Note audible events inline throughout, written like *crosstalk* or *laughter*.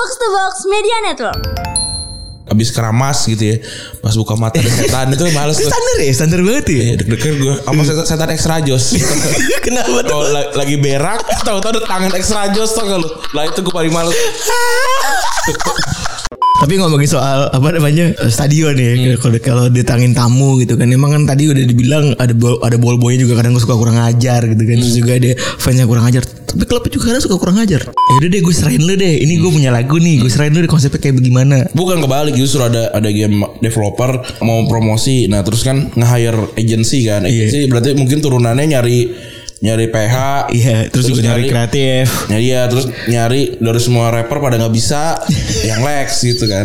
Box to Box Media Network. Abis keramas gitu ya Pas buka mata ada setan itu males *laughs* Itu standar ya, standar banget ya. Ya deg-degan gue Sama setan, setan extra jos *laughs* Kenapa tuh? Kalau la- lagi berak Tahu-tahu ada tangan extra jos tau gak lu Lah itu gue paling males *laughs* Tapi ngomongin soal apa namanya stadion ya kalau kalau ditangin tamu gitu kan. Emang kan tadi udah dibilang ada bol, ada ball boynya juga kadang suka kurang ajar gitu kan. Terus juga ada fans yang kurang ajar. Tapi klub juga kadang suka kurang ajar. Ya udah deh gue serahin lu deh. Ini gue punya lagu nih gue serahin lu deh konsepnya kayak bagaimana. Bukan kebalik justru ada ada game developer mau promosi. Nah terus kan nge-hire agency kan. Agency berarti mungkin turunannya nyari Nyari PH iya terus, juga nyari kreatif Nyari ya terus nyari dari semua rapper pada nggak bisa *laughs* yang Lex gitu kan.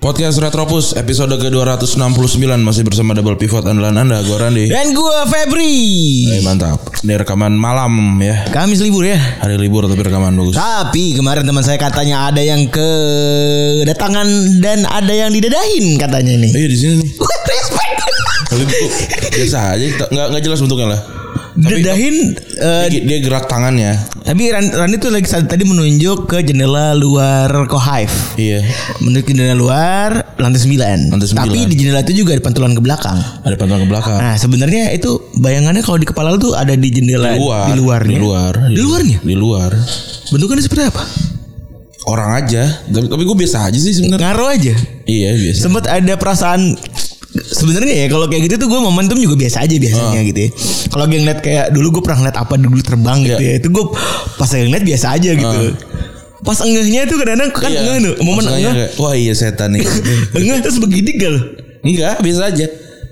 Podcast Retropus episode ke-269 masih bersama Double Pivot andalan Anda gue Randi. dan gue Febri Eh, mantap. Ini rekaman malam ya. Kamis libur ya Hari libur tapi rekaman bagus. Tapi kemarin teman saya katanya ada yang kedatangan dan ada yang didadahin katanya nih. Iya di sini nih. Respect. Gua biasa aja, nggak nggak jelas bentuknya lah. Tapi Dadahin eh, dia, dia gerak tangannya. tapi Ran- Rani tuh lagi tadi menunjuk ke jendela luar Kohive. Iya. Menunjuk ke jendela luar lantai 9. Lantai sembilan. Tapi di jendela itu juga ada pantulan ke belakang. Ada pantauan ke belakang. Nah, sebenarnya itu bayangannya kalau di kepala lu tuh ada di jendela di luar. di luarnya. Di luar. Di luarnya? Di luar. Bentukannya seperti apa? Orang aja. Tapi, tapi gue biasa aja sih sebenarnya. Ngaruh aja. Iya biasa. Sempat ada perasaan sebenarnya ya kalau kayak gitu tuh gue momentum juga biasa aja Ah. biasanya gitu ya. Kalau gue ngeliat kayak dulu gue pernah ngeliat apa dulu terbang gitu Iya. ya. Itu gue pas ngeliat biasa aja gitu. Pas enggehnya tuh kadang-kadang kan Iya. enggeh tuh. Momen enggeh. kayak, Wah iya setan nih. *laughs* Enggeh terus begini gal. Enggak, biasa aja.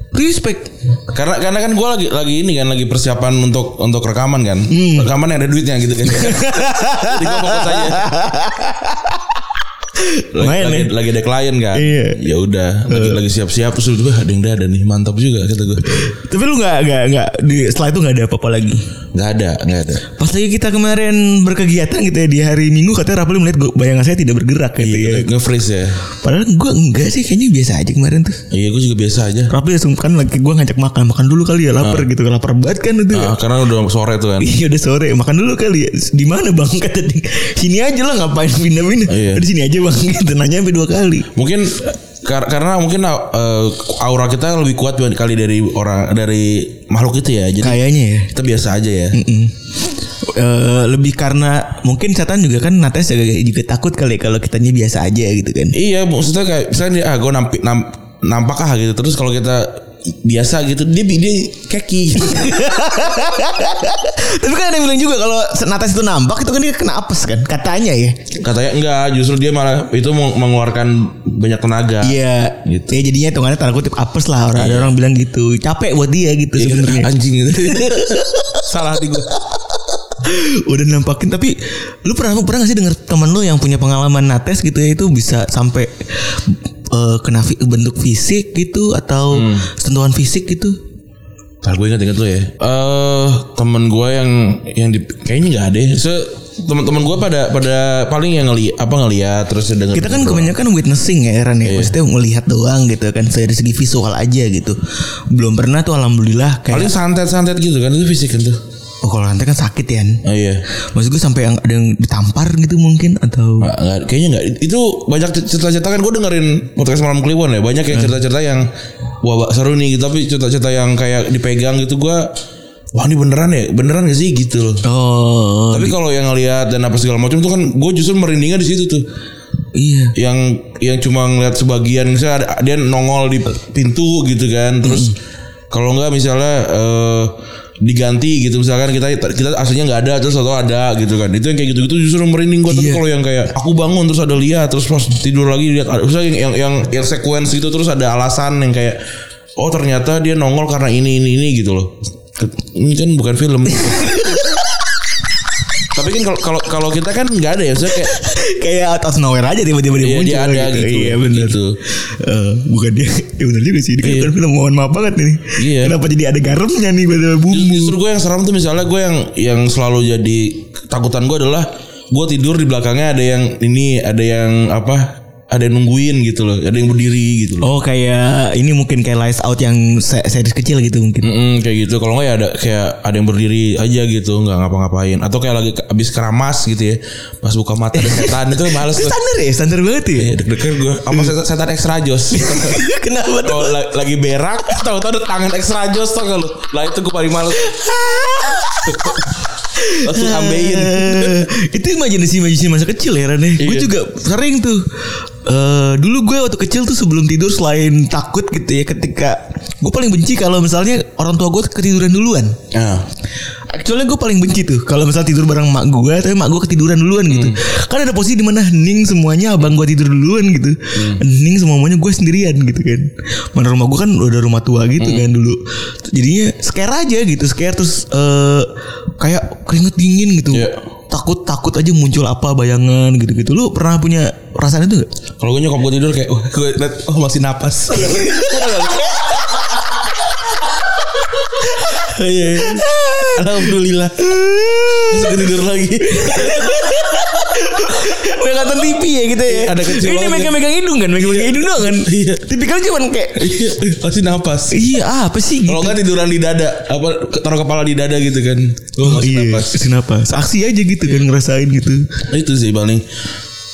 Respect. Karena karena kan gue lagi lagi ini kan lagi persiapan untuk untuk rekaman kan. Hmm. Rekaman yang ada duitnya gitu kan. *laughs* Jadi gue fokus aja. *laughs* Lagi, lagi, lagi ada klien kan. Iya. Ya udah, lagi lagi siap-siap terus udah ada yang ada nih, mantap juga kata gue. Tapi lu nggak nggak nggak di setelah itu nggak ada apa-apa lagi. Nggak ada, nggak ada. Pas lagi kita kemarin berkegiatan gitu ya di hari Minggu katanya Rapli melihat gua- bayangan saya tidak bergerak gitu ya. Nge-freeze ya. Padahal gue enggak sih kayaknya biasa aja kemarin tuh. Iya, gue juga biasa aja. Rapli kan lagi gue ngajak makan makan dulu kali ya lapar gitu lapar banget kan itu. Ah, karena udah sore tuh kan. Iya udah sore makan dulu kali ya. Di mana bang *laughs* kata. Sini aja lah ngapain pindah-pindah. Iya. Di sini aja bang gitu *laughs* nanya sampai dua kali. Mungkin kar- karena mungkin uh, aura kita lebih kuat kali dari orang dari makhluk itu ya. Jadi Kayaknya ya. kita biasa aja ya. Mm. Eh, lebih karena mungkin setan juga kan Nates juga, juga takut kali kalau kitanya biasa aja gitu kan. Iya, maksudnya kayak misalnya ah gue nampi, nam, nampak ah gitu. Terus kalau kita biasa gitu, dia dia keki. *laughs* Tapi kan ada yang bilang juga kalau Nates itu nampak itu kan dia kena apes kan katanya ya. Katanya enggak, justru dia malah itu meng- mengeluarkan banyak tenaga. Iya. Gitu. Ya jadinya hitungannya tanda kutip apes lah orang ada orang bilang gitu. Capek buat dia gitu Iya, sebenarnya. anjing gitu. *laughs* Salah hati gue. Udah nampakin tapi lu pernah pernah gak sih denger temen lu yang punya pengalaman nates gitu ya itu bisa sampai eh, kena fi- bentuk fisik gitu atau sentuhan fisik gitu? Ntar gue inget-inget dulu ya. Eh temen gue yang yang di, kayaknya nggak ada. ya. Se teman-teman gue pada pada paling yang ngeli apa ngeliat terus denger. Kita kan kebanyakan witnessing ya Ran ya. Maksudnya melihat doang gitu kan dari segi visual aja gitu. Belum pernah tuh alhamdulillah kayak paling santet-santet gitu kan itu fisik kan tuh. Oh kalau nanti kan sakit ya. Oh iya. Maksud gue sampai yang ada yang ditampar gitu mungkin atau Nggak, nggak, kayaknya nggak. Itu banyak cerita-cerita kan gue dengerin podcast malam Kliwon ya. Banyak yang cerita-cerita yang wah seru nih. gitu. Tapi cerita-cerita yang kayak dipegang gitu gue. Wah ini beneran ya, beneran gak sih gitu loh. Oh, Tapi kalau yang ngelihat dan apa segala macam tuh kan gue justru merindingnya di situ tuh. iya. Yang yang cuma ngeliat sebagian misalnya ada, dia nongol di pintu gitu kan. Terus kalau nggak misalnya eh, diganti gitu misalkan kita kita aslinya nggak ada terus atau ada gitu kan. Itu yang kayak gitu gitu justru merinding gue tapi Iya. kalau yang kayak aku bangun terus ada lihat terus pas tidur lagi lihat ada misalnya yang yang yang, yang sequence gitu terus ada alasan yang kayak oh ternyata dia nongol karena ini ini ini gitu loh. Ini kan bukan film *laughs* tapi kan kalau kalau kalau kita kan nggak ada ya maksudnya kayak *laughs* kayak of nowhere aja tiba-tiba dia Iya, muncul dia ada gitu. Iya benar. Gitu. Eh, bukan dia. *laughs* Ya benar juga sih. Ini kan bukan film mohon maaf banget nih. Iya. Kenapa jadi ada garamnya nih pada bumbu? Justru gue yang seram tuh misalnya gue yang yang selalu jadi takutan gue adalah gue tidur di belakangnya ada yang ini ada yang apa ada yang nungguin gitu loh, ada yang berdiri gitu loh. Oh kayak ini mungkin kayak lights out yang se- series kecil gitu mungkin. Mm-mm, kayak gitu. Kalau nggak ya ada kayak ada yang berdiri aja gitu, nggak ngapa-ngapain. Atau kayak lagi abis keramas gitu ya, pas buka mata ada setan itu males Itu *laughs* tuh. standar ya, standar banget ya. Ya, deg-degan gue sama setan, setan extra jos. *laughs* Kenapa tuh? Kalau la- lagi berak, *laughs* tahu-tahu ada tangan extra jos tau gak lu? Lah itu gue paling males. Langsung ambein. Itu imajinasi-imajinasi masa kecil ya Ran ya. Gue Iya. juga sering tuh. Eh dulu gue waktu kecil tuh sebelum tidur selain takut gitu ya ketika gue paling benci kalau misalnya orang tua gue ketiduran duluan. Nah, Actually gue paling benci tuh kalau misal tidur bareng mak gue tapi mak gue ketiduran duluan gitu. Kan ada posisi di mana hening semuanya abang gue tidur duluan gitu. Hening semuanya gue sendirian gitu kan. Mana rumah gue kan udah rumah tua gitu kan dulu. Jadinya scare aja gitu, scare terus eh kayak keringet dingin gitu. Iya. Takut takut aja muncul apa bayangan gitu-gitu. Lu pernah punya perasaan itu gak? kalau gue nyokap gue tidur kayak, oh, gue liat, oh masih napas. *laughs* Iya. Alhamdulillah. Masuk tidur lagi. *laughs* Megatan TV ya gitu ya. Ada kecil Ini banget megang-megang hidung kan, megang-megang hidung doang kan. Iya. Tipikal cuman kayak Iya, masih napas. Iya apa sih gitu. Kalau nggak tiduran di dada, apa taruh kepala di dada gitu kan. Oh, masih iya, napas. napas. Aksi aja gitu kan ngerasain gitu. Itu sih paling.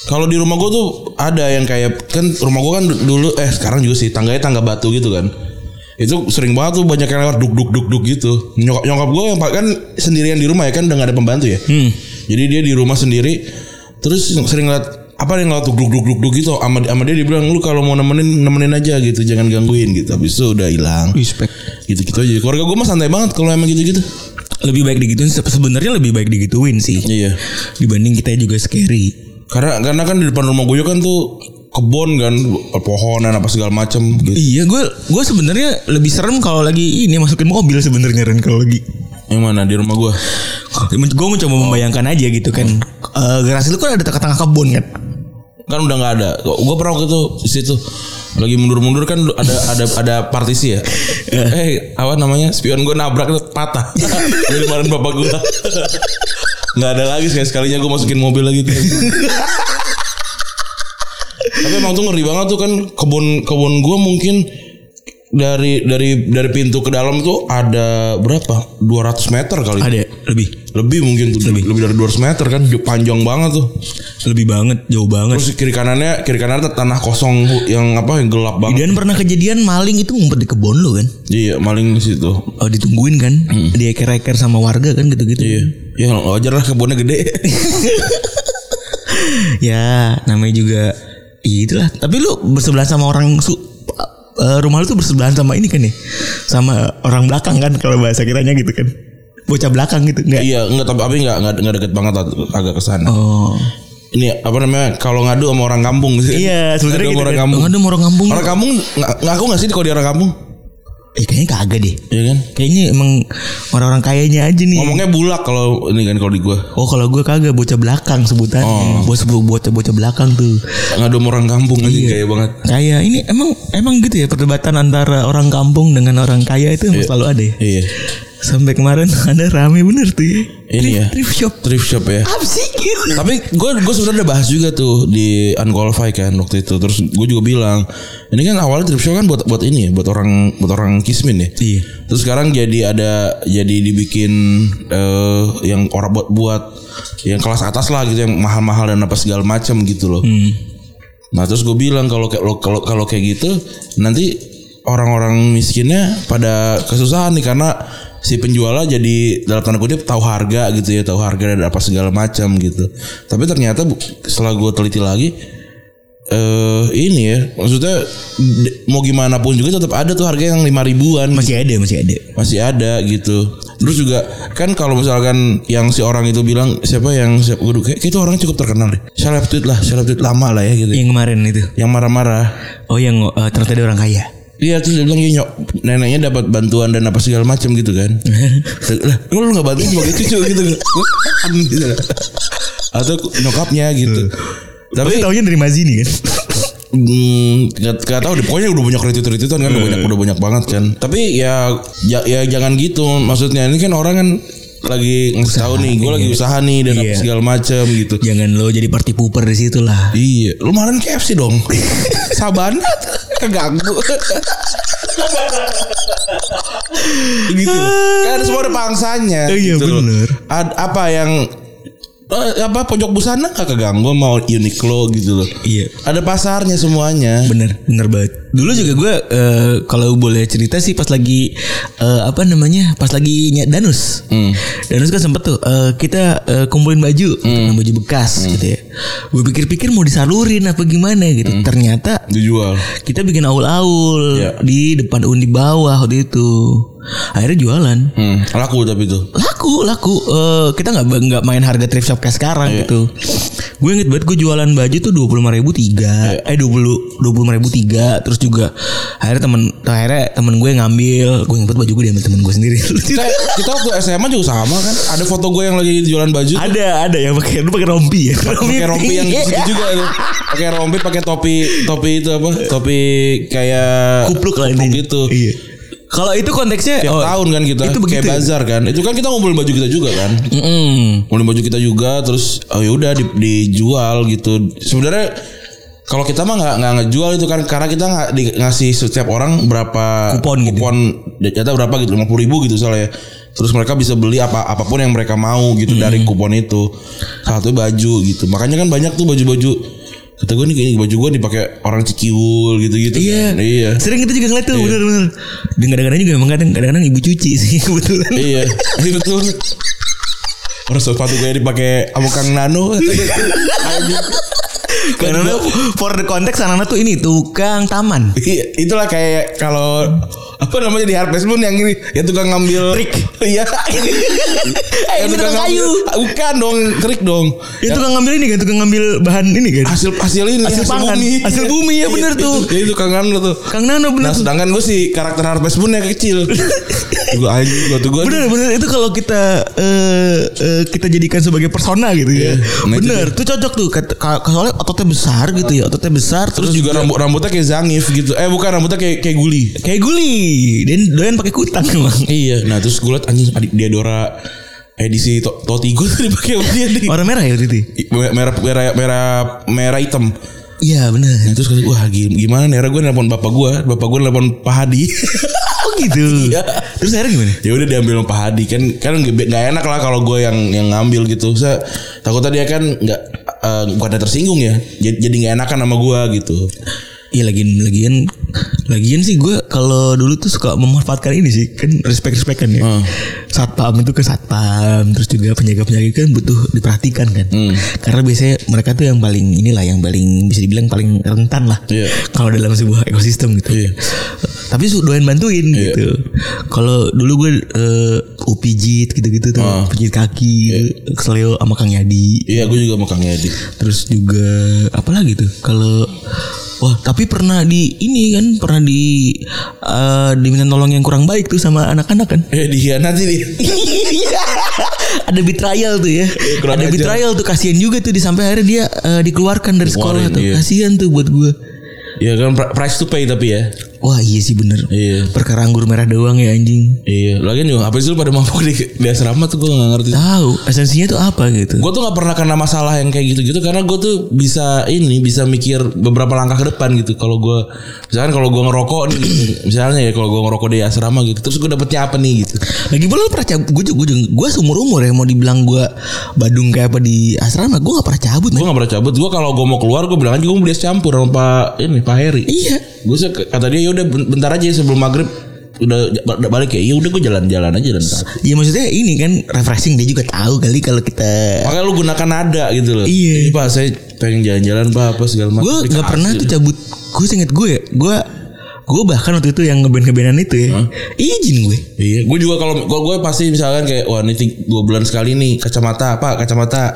Kalau di rumah gue tuh ada yang kayak kan rumah gue kan dulu eh sekarang juga sih tangganya tangga batu gitu kan. Itu sering banget tuh banyak yang lewat duk duk duk duk gitu. Nyokap nyokap gue yang kan sendirian di rumah ya kan udah gak ada pembantu ya. Jadi dia di rumah sendiri terus sering lihat apa yang ngeliat duk duk duk duk duk gitu sama sama dia dibilang lu kalau mau nemenin nemenin aja gitu jangan gangguin gitu habis itu udah hilang Respect. gitu gitu aja keluarga gue mah santai banget kalau emang gitu gitu Lebih baik digituin se- sebenarnya lebih baik digituin sih. iya Dibanding kita juga scary. Karena karena kan di depan rumah gue kan tuh kebun kan pohonan apa segala macam gitu. Iya, gue gue sebenarnya lebih serem kalau lagi ini masukin mobil sebenarnya Ren kalau lagi. Yang mana di rumah gue? Gue mencoba membayangkan aja gitu kan. Eh, garasi itu kan ada tengah-tengah kebun kan. Kan udah nggak ada. Gue pernah waktu itu di situ lagi mundur-mundur kan ada ada ada partisi ya. eh apa namanya spion gue nabrak itu patah. *laughs* Dari kemarin bapak gue. Nggak ada lagi sekali sekalinya gue masukin mobil lagi. *laughs* Tapi emang tuh ngeri banget tuh kan kebun kebun gue mungkin dari dari dari pintu ke dalam tuh ada berapa? 200 meter kali. Ada lebih. Lebih mungkin tuh lebih, lebih dari 200 meter kan panjang banget tuh. Lebih banget, jauh banget. Terus kiri kanannya kiri kanannya tanah kosong yang apa yang gelap banget. Dan pernah kejadian maling itu ngumpet di kebun lo kan. Iya maling di situ. Oh ditungguin kan. Dia eker-eker sama warga kan gitu-gitu. Iya. Ya wajar lah kebunnya gede. *laughs* ya namanya juga itulah tapi lu bersebelahan sama orang su eh, rumah lu tuh bersebelahan sama ini kan nih sama orang belakang kan kalau bahasa kitanya gitu kan bocah belakang gitu enggak iya enggak tapi tapi enggak enggak, enggak deket banget agak ke sana. oh Ini apa namanya kalau ngadu sama orang kampung sih. iya sebenarnya Ngadu gitu sama orang kan. kampung. Ngadu sama orang kampung Orang kampung ng- ngaku nggak sih kalau di orang kampung? Eh kayaknya kagak deh Iya kan? kayaknya emang orang-orang kayanya aja nih Ngomongnya bulak kalau ini kan kalau di gua. oh kalau gue kagak bocah belakang sebutannya bos bocah bocah belakang tuh Ngadu orang kampung aja kayak banget. kayak ini emang emang gitu ya perdebatan antara orang kampung dengan orang kaya itu emang selalu ada ya Iya. Sampai kemarin *laughs* ada rame bener tuh ya. Ini ya. Thrift shop. Thrift shop ya. *laughs* Tapi gue gue sebenarnya udah bahas juga tuh di unqualified kan waktu itu. Terus gue juga bilang ini kan awalnya thrift shop kan buat buat ini ya, buat orang buat orang kismin ya. Iya. Terus sekarang jadi ada jadi dibikin eh yang orang buat buat yang kelas atas lah gitu yang mahal-mahal dan apa segala macam gitu loh. Nah terus gue bilang kalau kayak kalau kalau kayak gitu nanti orang-orang miskinnya pada kesusahan nih karena si penjualnya jadi dalam tanda kutip tahu harga gitu ya tahu harga dan apa segala macam gitu. Tapi ternyata setelah gue teliti lagi eh ini ya maksudnya mau gimana pun juga tetap ada tuh harga yang lima ribuan Masih ada, masih ada. masih ada gitu. Terus juga kan kalau misalkan yang si orang itu bilang siapa yang siapa gue kayak, kayak itu orang cukup terkenal deh. Seleb tweet lah, seleb tweet lama lah ya gitu. Yang kemarin itu. Yang marah-marah. Oh yang eh, ternyata dia orang kaya. Iya terus dia bilang "Iya, nyok neneknya dapat bantuan dan apa segala macam gitu kan. *laughs* lah lu nggak bantuin sebagai cucu gitu kan gitu. Atau nyokapnya gitu. Tapi Tapi taunya dari Mazini kan. Hmm, gak, gak tahu deh pokoknya udah banyak retweet retweetan kan udah banyak udah banyak banget kan tapi ya ya, ya jangan gitu maksudnya ini kan orang kan lagi ngasih tahu nih, gue lagi usaha nih dan apa Iya. segala macam gitu. Jangan lo jadi party pooper di situ lah. Iya, lu malah KFC dong. *laughs* Saban keganggu. gitu. Kan semua ada pangsanya. Oh iya, gitu bener. Ad- apa yang eh, apa pojok busana gak keganggu mau Uniqlo gitu loh. Iya. Ada pasarnya semuanya. Bener, bener banget. Dulu juga gue eh, kalau boleh cerita sih pas lagi eh, apa namanya, pas lagi nyet danus. Danus kan sempet tuh eh, kita eh, kumpulin baju, baju bekas gitu ya. Gue pikir-pikir mau disalurin apa gimana gitu. Ternyata Dijual. kita bikin aul-aul Iya. di depan undi bawah waktu itu. Akhirnya jualan. Hmm, laku tapi itu. laku laku Eh, kita nggak nggak main harga thrift shop kayak sekarang Iya. gitu gue inget banget gue jualan baju tuh dua puluh lima ribu tiga Iya. eh dua puluh dua puluh ribu tiga terus juga akhirnya temen akhirnya temen gue ngambil gue inget baju gue diambil temen gue sendiri *laughs* Kita, kita waktu SMA juga sama kan. Ada foto gue yang lagi jualan baju. ada ada yang pakai lu pakai rompi ya pakai rompi yang gitu juga tuh. *laughs* Pakai rompi, pakai topi, topi itu apa? Topi kayak kupluk lah ini gitu. iya kalau itu konteksnya Tiap oh, tahun kan kita itu kayak begitu ya? bazar kan. Itu kan kita ngumpulin baju kita juga kan. Mm-mm. Ngumpulin baju kita juga terus oh ya udah di- dijual gitu. Sebenarnya kalau kita mah nggak nggak ngejual itu kan karena kita nggak ngasih setiap orang berapa Kupon gitu. kupon jatah berapa gitu lima ribu gitu soalnya terus mereka bisa beli apa apa pun yang mereka mau gitu dari Hmm. kupon itu satu baju gitu makanya kan banyak tuh baju-baju kata gue nih kayaknya baju gue dipakai orang cikiul gitu-gitu Iya. kan. iya Sering kita juga ngeliat tuh bener-bener. Dan kadang-kadang juga emang kadang kadang-kadang ibu cuci sih *laughs* kebetulan. iya iya betul Orang sepatu gue dipakai sama Kang Nano. *laughs* *laughs* Karena for the context anak-anak tuh ini tukang taman. Iya, itulah kayak kalau apa namanya di Harvest Moon yang ini yang tukang ngambil Trik. *laughs* Iya. *laughs* Eh, ini tukang kayu. ngambil- Bukan dong, trik dong. Itu tukang ngambil ini kan, tukang ngambil bahan ini kan. Hasil hasil ini Hasil pangan. bumi. Hasil bumi, ya, bener Iya, tuh. Itu tukang Nano tuh. Kang Nano bener Nah, sedangkan gue sih karakter Harvest Moon yang kecil. gue anjing gue tuh gue. Bener bener itu kalau kita eh, eh, kita jadikan sebagai persona gitu ya. Itu bener, tuh cocok tuh. Kata- Soalnya ototnya besar gitu ya, ototnya besar Terus juga rambut rambutnya kayak Zangif gitu. Eh bukan rambutnya kayak kayak guli. kayak guli. Dan doyan pakai kutang emang. *laughs* Iya, nah terus gue liat anjing adik dia Dora edisi to Toti gue tuh dipakai sama dia nih. Warna merah ya itu. Merah merah merah merah hitam. Iya bener. Nah, terus kata wah gi- gimana nih? Gue nelpon bapak gue, bapak gue nelpon Pak Hadi. *laughs* Oh gitu. Iya. Terus akhirnya gimana? ya udah diambil sama Pak Hadi kan kan nggak nggak enak lah kalau gue yang yang ngambil gitu. Saya takutnya dia kan nggak eh, bukannya tersinggung ya. Jadi jadi nggak enakan sama gue gitu. Iya lagian lagian lagian sih gue kalau dulu tuh suka memanfaatkan ini sih kan respect respect kan ya. Hmm. Satpam itu ke satpam terus juga penjaga penjaga kan butuh diperhatikan kan. Hmm. Karena biasanya mereka tuh yang paling inilah yang paling bisa dibilang paling rentan lah. Iya. Kalau dalam sebuah ekosistem gitu. Iya. Tapi doyan bantuin Iya. gitu. Kalau dulu gue eh, upijit gitu-gitu tuh, Ah. pijit kaki, keselio sama Kang Yadi. Iya gue juga sama Kang Yadi. Terus juga apa lagi tuh? Kalau wah tapi pernah di ini kan pernah di eh, diminta tolong yang kurang baik tuh sama anak-anak kan? Eh dia nanti nih. *laughs* Ada betrayal tuh ya. kurang Ada betrayal tuh kasihan juga tuh di sampai akhirnya dia eh, dikeluarkan dari sekolah tuh. iya. Kasihan tuh buat gue. Ya kan pri- price to pay tapi ya. Wah iya sih bener. Iya. Perkara anggur merah doang ya anjing. Iya. Lagian juga apa sih lu pada mabuk di, di asrama tuh gue gak ngerti. Tahu esensinya tuh apa gitu. Gue tuh gak pernah kena masalah yang kayak gitu-gitu karena gue tuh bisa ini bisa mikir beberapa langkah ke depan gitu. Kalau gue misalkan kalau gue ngerokok nih, *clears throat* misalnya ya kalau gue ngerokok di asrama gitu, terus gue dapetnya apa nih gitu. Lagi pula lu pernah cabut Gue juga Gue seumur umur ya Mau dibilang gue Badung kayak apa di asrama Gue gak pernah cabut Gue gak pernah cabut. Gue kalau gue mau keluar gue bilang aja gue mau beli es campur sama Pak ini Pak Heri. Iya Gue kata dia udah bentar aja sebelum maghrib udah balik ya. Iya udah gue jalan-jalan aja dan tak. Ya maksudnya ini kan Refreshing Dia juga tahu kali Kalau kita Makanya lu gunakan nada gitu loh. Iya. Ini, Pak saya pengen jalan-jalan Pak apa segala macam. Gue Dikasih. gak pernah tuh cabut Gue inget gue ya Gue Gue bahkan waktu itu yang ngeband-ngebandan itu ya Izin gue Iya, gue juga kalau kalau gue pasti misalkan kayak wah ini dua bulan sekali nih kacamata apa kacamata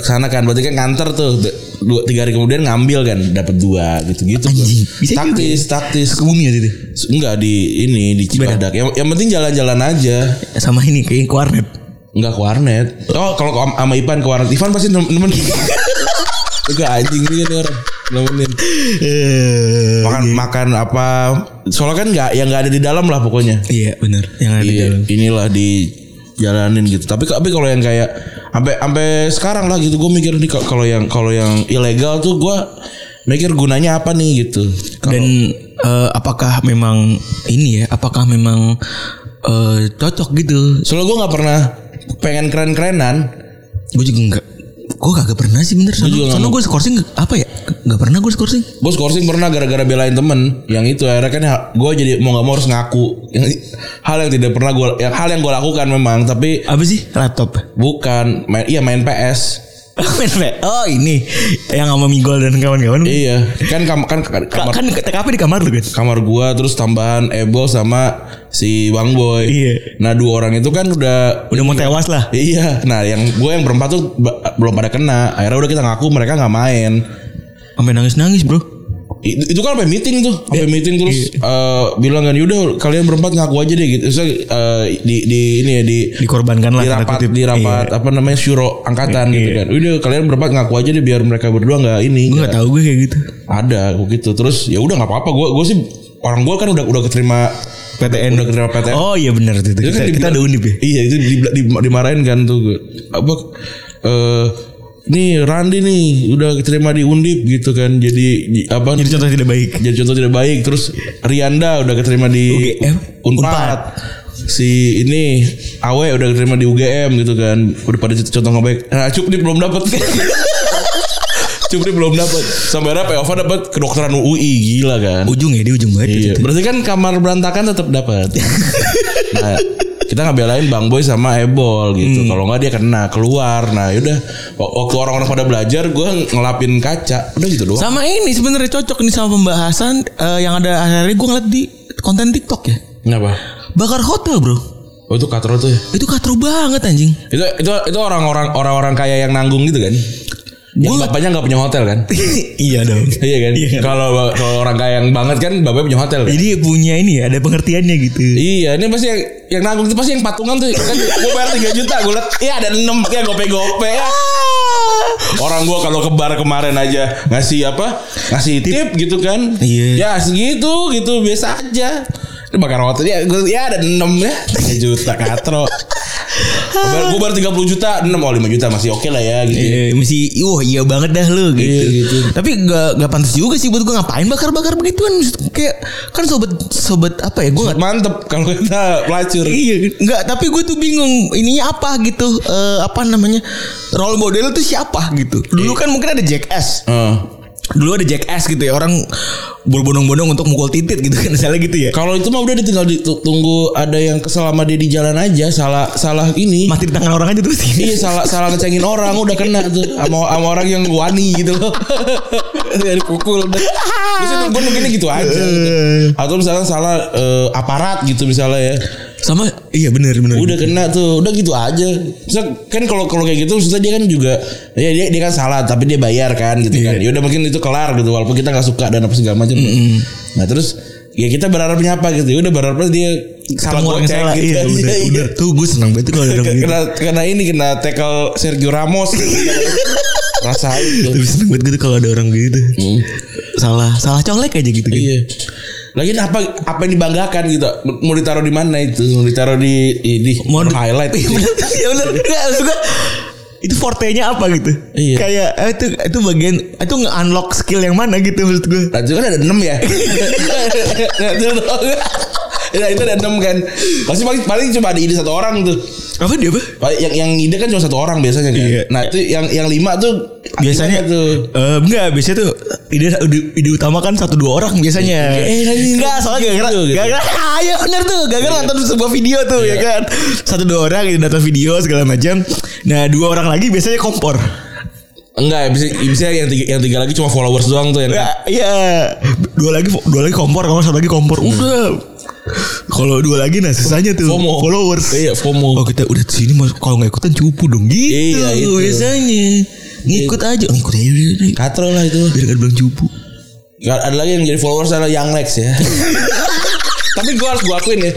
sana kan berarti kan nganter tuh dua tiga hari kemudian ngambil kan dapat dua gitu gitu Anjing, bisa taktis taktis. Ke bumi waktu itu? Enggak di ini di Cibadak. Yang, yang penting jalan-jalan aja. Sama ini Kayak ke warnet. Enggak ke warnet. Oh kalau sama Ipan ke warnet. Ivan pasti nemenin juga *laughs* anjing nih orang nemenin. Eh, makan makan apa soalnya kan nggak yang nggak ada di dalam lah pokoknya. Iya bener Yang ada di Iya, dalam. inilah di jalanin gitu. Tapi tapi kalau yang kayak sampai sampai sekarang lah gitu gue mikir nih kalau yang kalau yang ilegal tuh gue mikir gunanya apa nih gitu. Dan eh, apakah memang ini ya? Apakah memang eh, cocok gitu? Soalnya gue nggak pernah pengen keren-kerenan. Gue juga enggak. Gue kagak pernah sih bener. Soalnya, juga gue skorsing apa ya? Gak pernah gue skorsing. Gue skorsing pernah gara-gara belain temen yang itu akhirnya kan gue jadi mau nggak mau harus ngaku yang hal yang tidak pernah gue yang hal yang gue lakukan memang tapi Apa sih? Laptop. bukan main iya main PS oh ini yang sama Migol dan kawan-kawan. iya kan kam, kan kan Ka- kamar kan TKP di kamar lu kan? kamar gua terus tambahan Ebo sama si Bang Boy Iya. nah dua orang itu kan udah Udah mau tewas lah. iya nah yang gue yang berempat tuh belum pada kena akhirnya udah kita ngaku mereka nggak main Sampai nangis-nangis, Bro. Itu, itu kan sampai meeting tuh sampai meeting terus eh, bilang kan yaudah kalian berempat ngaku aja deh gitu. Terus, eh, di di ini ya di Dikorbankan lah di rapat di rapat Iya. apa namanya syuro angkatan gitu kan. Udah kalian berempat ngaku aja deh biar mereka berdua nggak ini Gue gak tahu gue kayak gitu. ada begitu terus ya udah nggak apa-apa. Gue gue sih orang gue kan udah udah keterima PTN. udah keterima PTN Oh iya benar itu. Itu Kita, kan kita ada undip ya. Iya itu di, di- dimarahin kan tuh. Apa eh nih Randi nih udah keterima di Undip gitu kan jadi di- apa Jadi contoh tidak baik. jadi contoh tidak baik terus Rianda udah keterima di UGM? Unpad. Si ini Awe udah keterima di UGM gitu kan. Udah pada contoh nggak baik. Nah, Cup nih belum dapat. *laughs* Cup nih belum dapat. Sampai akhirnya Peova dapat kedokteran UI gila kan. Ujung ya di ujung banget. Iya, berarti kan kamar berantakan tetap dapat. *laughs* nah, kita ngebelain Bang Boy sama Ebol gitu. Hmm. Kalau nggak dia kena keluar. Nah, yaudah waktu orang-orang pada belajar gue ngelapin kaca. Udah gitu doang. Sama ini sebenarnya cocok nih sama pembahasan eh, yang ada akhirnya gue ngeliat di konten TikTok ya. Kenapa? Bakar hotel, Bro. Oh itu katro tuh ya. Itu katro banget anjing. Itu itu itu orang-orang orang-orang kaya yang nanggung gitu kan. Yang Gua- bapaknya nggak punya hotel kan? *laughs* iya dong. iya kan? Kalau kalau orang kaya yang banget kan bapaknya punya hotel kan? Jadi punya ini ya, ada pengertiannya gitu. Iya, ini pasti yang, yang nanggung itu pasti yang patungan tuh kan gue bayar 3 juta, gue liat iya ada 6 ya gope-gope ya. Orang gua kalau ke bar kemarin aja ngasih apa? Ngasih tip, gitu kan. Iya. Ya segitu gitu biasa aja. Ini bakar hotel ya, gua, ya ada 6 ya. 3 juta katro. Gue bayar 30 juta, 6 oh 5 juta masih oke lah ya gitu. Iya, mesti wah iya banget dah lu gitu. Iya, gitu. Tapi gak gak pantas juga sih buat gue ngapain bakar-bakar begituan kayak kan sobat sobat apa ya gue nggak Mantep kalau kita pelacur. Iya, enggak. Tapi gue tuh bingung ininya apa gitu. Eh, apa namanya role model tuh siapa gitu. Dulu kan mungkin ada Jackass. Eh. Dulu ada Jackass gitu ya orang berbondong-bondong untuk mukul titit gitu kan *laughs* misalnya gitu ya. Kalau itu mah udah tinggal ditunggu ada yang kesel sama dia di jalan aja, salah salah ini. Mati di tangan orang aja terus. Iya salah salah ngecengin orang udah kena tuh sama sama orang yang wani gitu *laughs* loh. Dari pukul udah. Biasanya gue mungkin gitu aja. gitu. Atau misalnya salah eh, aparat gitu misalnya ya. Sama iya benar benar. Udah kena tuh, udah gitu aja. Misal, kan kalau kalau kayak gitu maksudnya dia kan juga ya dia dia kan salah tapi dia bayar kan gitu kan. Ya udah mungkin itu kelar gitu walaupun kita nggak suka dan apa segala macam. Nah, terus ya kita berharapnya apa gitu. Ya udah berharapnya dia salah gocek salah. gitu Iya, aja. *laughs* udah, Iya. udah. Tuh gue senang banget kalau ada orang gitu. kena kena ini kena tackle Sergio Ramos *laughs* rasain tuh. Tapi seneng banget gitu kalau ada orang gitu. Salah salah colek aja gitu. gitu. iya Lagian apa apa yang dibanggakan gitu mau ditaruh di mana itu mau ditaruh di di, Mau di- highlight Iya ya gua, itu fortenya apa gitu Iya. kayak eh, itu itu bagian itu nge-unlock skill yang mana gitu maksud gue Nah, itu kan ada enam ya. Ya, itu ada enam kan. Pasti paling, paling cuma ada ide satu orang tuh. apa dia apa Yang yang ide kan cuma satu orang biasanya kan. Iya. Nah itu yang yang lima tuh biasanya tuh. eh, enggak biasanya tuh ide ide, utama kan satu dua orang biasanya Eh, enggak soalnya gara-gara gitu, gitu. ah, iya bener tuh gara-gara nonton sebuah video tuh ya kan satu dua orang ini nonton video segala macam nah dua orang lagi biasanya kompor Enggak, bisa bisa yang tiga, yang tiga lagi cuma followers doang tuh yang Ya, iya. Dua lagi dua lagi kompor, kalau satu lagi kompor. Udah. Kalau dua lagi nah sisanya tuh FOMO. followers. Iya, FOMO. Oh kita udah di sini kalau nggak ikutan cupu dong gitu. Iya, itu. biasanya. Ngikut aja, ngikut aja. Katro lah itu. Biar gak bilang cupu. Nggak, Ada lagi yang jadi followers adalah Young Lex ya. *laughs* Tapi gue harus gue akuin ya.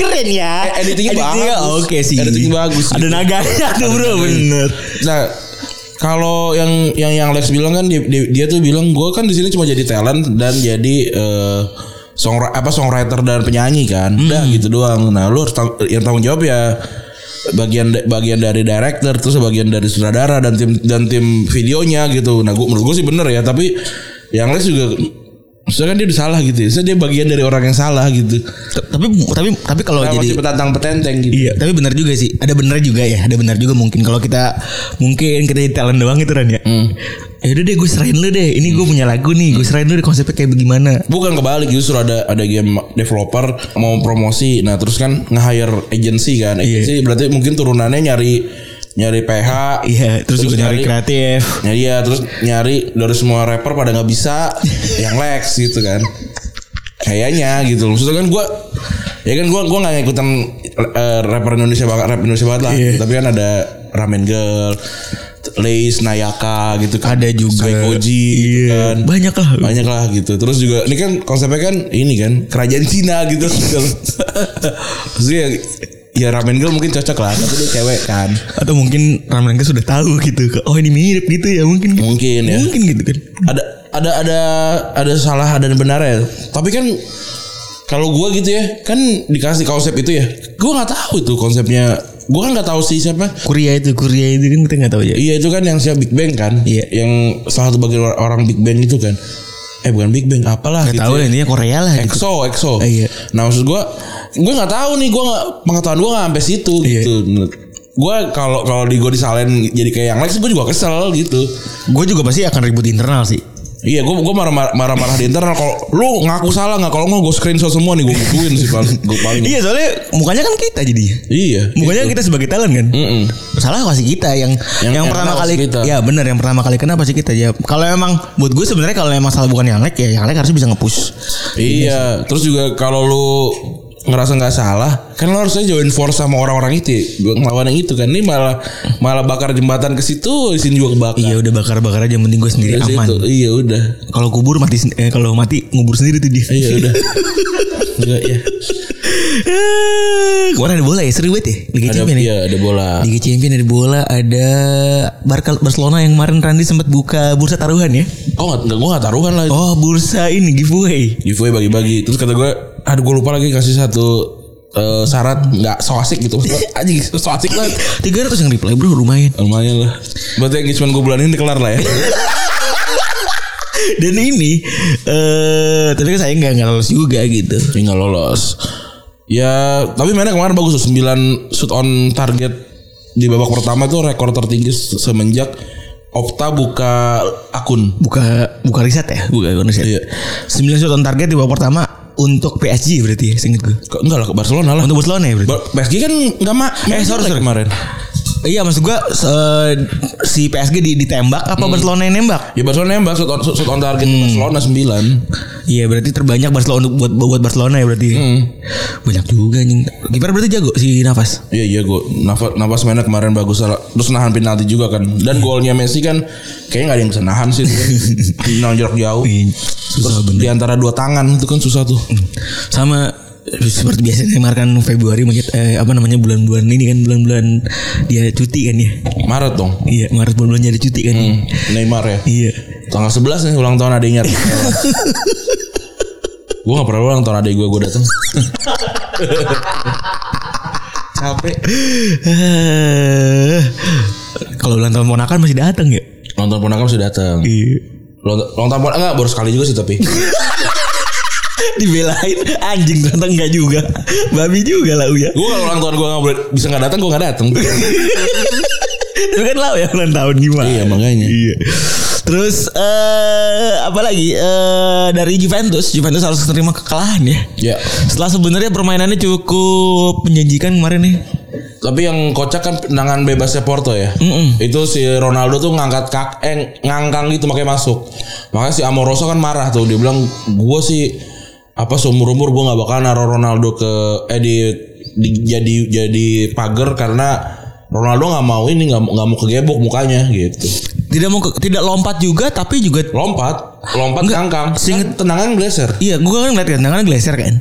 Keren ya. Eh, editingnya bagus. Oke sih. Editing bagus Ada gitu. naganya tuh bro, bener. Nah, kalau yang yang yang Lex bilang kan dia, dia, dia tuh bilang gue kan di sini cuma jadi talent dan jadi eh song apa songwriter dan penyanyi kan. Udah gitu doang. Nah, lu harus tang- yang tanggung jawab ya bagian bagian dari director terus bagian dari sutradara dan tim dan tim videonya gitu. Nah, gua menurut gue sih bener ya, tapi yang Les juga Maksudnya kan dia udah salah gitu ya. Maksudnya dia bagian dari orang yang salah gitu. Tapi tapi tapi kalau Nah, jadi petantang petenteng gitu. Iya, tapi benar juga sih. Ada benar juga ya. Ada benar juga mungkin kalau kita mungkin kita jadi talent doang gitu kan ya. Ya udah deh gue serahin lu deh. Ini gue punya lagu nih. Gue serahin lu deh konsepnya kayak bagaimana. Bukan kebalik justru ada ada game developer mau promosi. Nah, terus kan nge-hire agency kan. Agency berarti mungkin turunannya nyari nyari PH. Iya, terus, juga nyari kreatif. Ya iya, terus nyari dari semua rapper pada nggak bisa *laughs* yang Lex gitu kan. Kayaknya gitu. Maksudnya kan gua ya kan gua gua nggak ngikutin eh, rapper Indonesia banget, rap Indonesia banget lah. Iya. Tapi kan ada Ramen Girl, Lace, Nayaka gitu kan. Ada juga. Gitu Iya, kan banyak lah. banyak lah gitu terus juga ini kan konsepnya kan ini kan kerajaan Cina gitu *laughs* maksudnya ya ramen girl mungkin cocok lah tapi dia cewek kan Atau mungkin Ramen Gang sudah tahu gitu. Oh ini mirip gitu ya mungkin. mungkin ya Mungkin gitu kan. ada ada ada ada salah dan benar ya tapi kan kalau gua gitu ya kan dikasih konsep itu ya gua nggak tahu itu konsepnya gua kan nggak tahu sih siapa Korea itu, Korea itu kan kita nggak tahu ya. Iya itu kan yang siapa Big Bang kan Iya. Yang salah satu bagian orang Big Bang itu kan Eh bukan Big Bang apalah Nggak gitu tahu ya. lah intinya Korea lah. Gitu. EXO, EXO. Eh, iya. Nah maksud gue, gue nggak tahu nih, gue nggak pengetahuan gue nggak sampai situ Iya. gitu. Gue kalau kalau di gue disalahin jadi kayak yang lain, gue juga kesel gitu. Gue juga pasti akan ribut internal sih. Iya, gue gue marah marah marah di internal. Kalau lu ngaku salah nggak, kalau nggak gue screenshot semua nih, gue gituin sih paling. Gue paling. Iya soalnya mukanya kan kita jadinya. Iya. Mukanya kita sebagai talent kan. Mm-mm. Salah pasti kita yang Yang- yang, yang pertama kali kita. ya benar yang pertama kali kena pasti kita ya. Kalau emang buat gue sebenarnya kalau emang salah bukan yang like ya yang like harusnya bisa nge-push. Iya, terus juga kalau lu ngerasa nggak salah, kan lo harusnya join force sama orang-orang itu, ngelawan yang itu kan. Ini malah malah bakar jembatan ke situ, di sini juga kebakar. Iya udah bakar-bakar aja yang penting gue sendiri Dari aman. situ. Iya udah. Kalau kubur mati eh, kalau mati ngubur sendiri tuh dia. Iya udah. Enggak ya. Eh, Kemarin ada bola ya seru banget ya Liga Ada Champions ya. iya, ada bola. Liga Champions ada bola ada Barca Barcelona yang kemarin Randy sempat buka bursa taruhan ya. Oh enggak, gue gak taruhan lah. Oh bursa ini giveaway. Giveaway bagi-bagi. Terus kata gue, aduh gue lupa lagi kasih satu eh, syarat nggak so asik gitu. Aja so asik lah. 300 yang reply bro lumayan. Lumayan lah. Berarti engagement gue bulan ini kelar lah ya. *laughs* Dan ini eh tapi kan saya nggak nggak lolos juga gitu. Tinggal lolos. Ya, tapi mainnya kemarin bagus tuh 9 shoot on target di babak pertama tuh rekor tertinggi semenjak Opta buka akun. Buka buka riset ya, buka akun riset. Iya. 9 shot on target di babak pertama untuk PSG berarti ya, seinget gue. Enggak lah ke Barcelona lah. Untuk Barcelona ya berarti. Ba- PSG kan enggak ma Eh, sorry, sorry. kemarin. Iya maksud gua se- si PSG di, ditembak apa Barcelona yang nembak? Ya Barcelona nembak shoot on, shoot on target Barcelona 9. Iya berarti terbanyak Barcelona untuk buat buat Barcelona ya berarti. Banyak juga anjing. Kiper berarti jago si Nafas. Iya iya gue nafas nafas mainnya kemarin bagus. Terus nahan penalti juga kan. Dan golnya Messi kan kayaknya nggak ada yang bisa nahan sih. *laughs* Jarak jauh. Susah Terus di antara dua tangan itu kan susah tuh. Sama seperti biasa Neymar kan Februari eh, apa namanya bulan-bulan ini kan bulan-bulan dia cuti kan ya. Maret dong. Iya Maret bulan-bulannya ada cuti kan. Hmm, Neymar ya. Iya. Tanggal 11 nih ulang tahun adiknya. *laughs* gue gak pernah ulang tahun adik gue gue datang. Capek. Eh, Kalau ulang tahun ponakan masih datang ya? Ulang tahun ponakan sudah datang. Iya. Ulang tahun ponakan enggak baru sekali juga sih tapi. *laughs* Dibelain anjing ternyata enggak juga. Babi juga lah Uya. gue kalau ulang tahun gue gak boleh bisa gak datang gue gak datang. *laughs* Tapi kan lau ya ulang tahun gimana? Iya, makanya. Iya. Terus eh apa lagi Eh dari Juventus, Juventus harus terima kekalahan ya. ya. Setelah sebenarnya permainannya cukup menjanjikan kemarin nih. Tapi yang kocak kan tendangan bebasnya Porto ya. Mm-mm. Itu si Ronaldo tuh ngangkat kak eh ngangkang gitu makanya masuk. Makanya si Amoroso kan marah tuh dia bilang gue sih apa seumur umur gue nggak bakal naruh Ronaldo ke eh di, di- jadi jadi pagar karena Ronaldo nggak mau ini nggak nggak mau kegebok mukanya gitu. Tidak mau ke- tidak lompat juga tapi juga Lompat, lompat Enggak, ngangkang. seinget- Kan tendangan geser. Iya, gue kan ngeliat kan tangannya geser kan.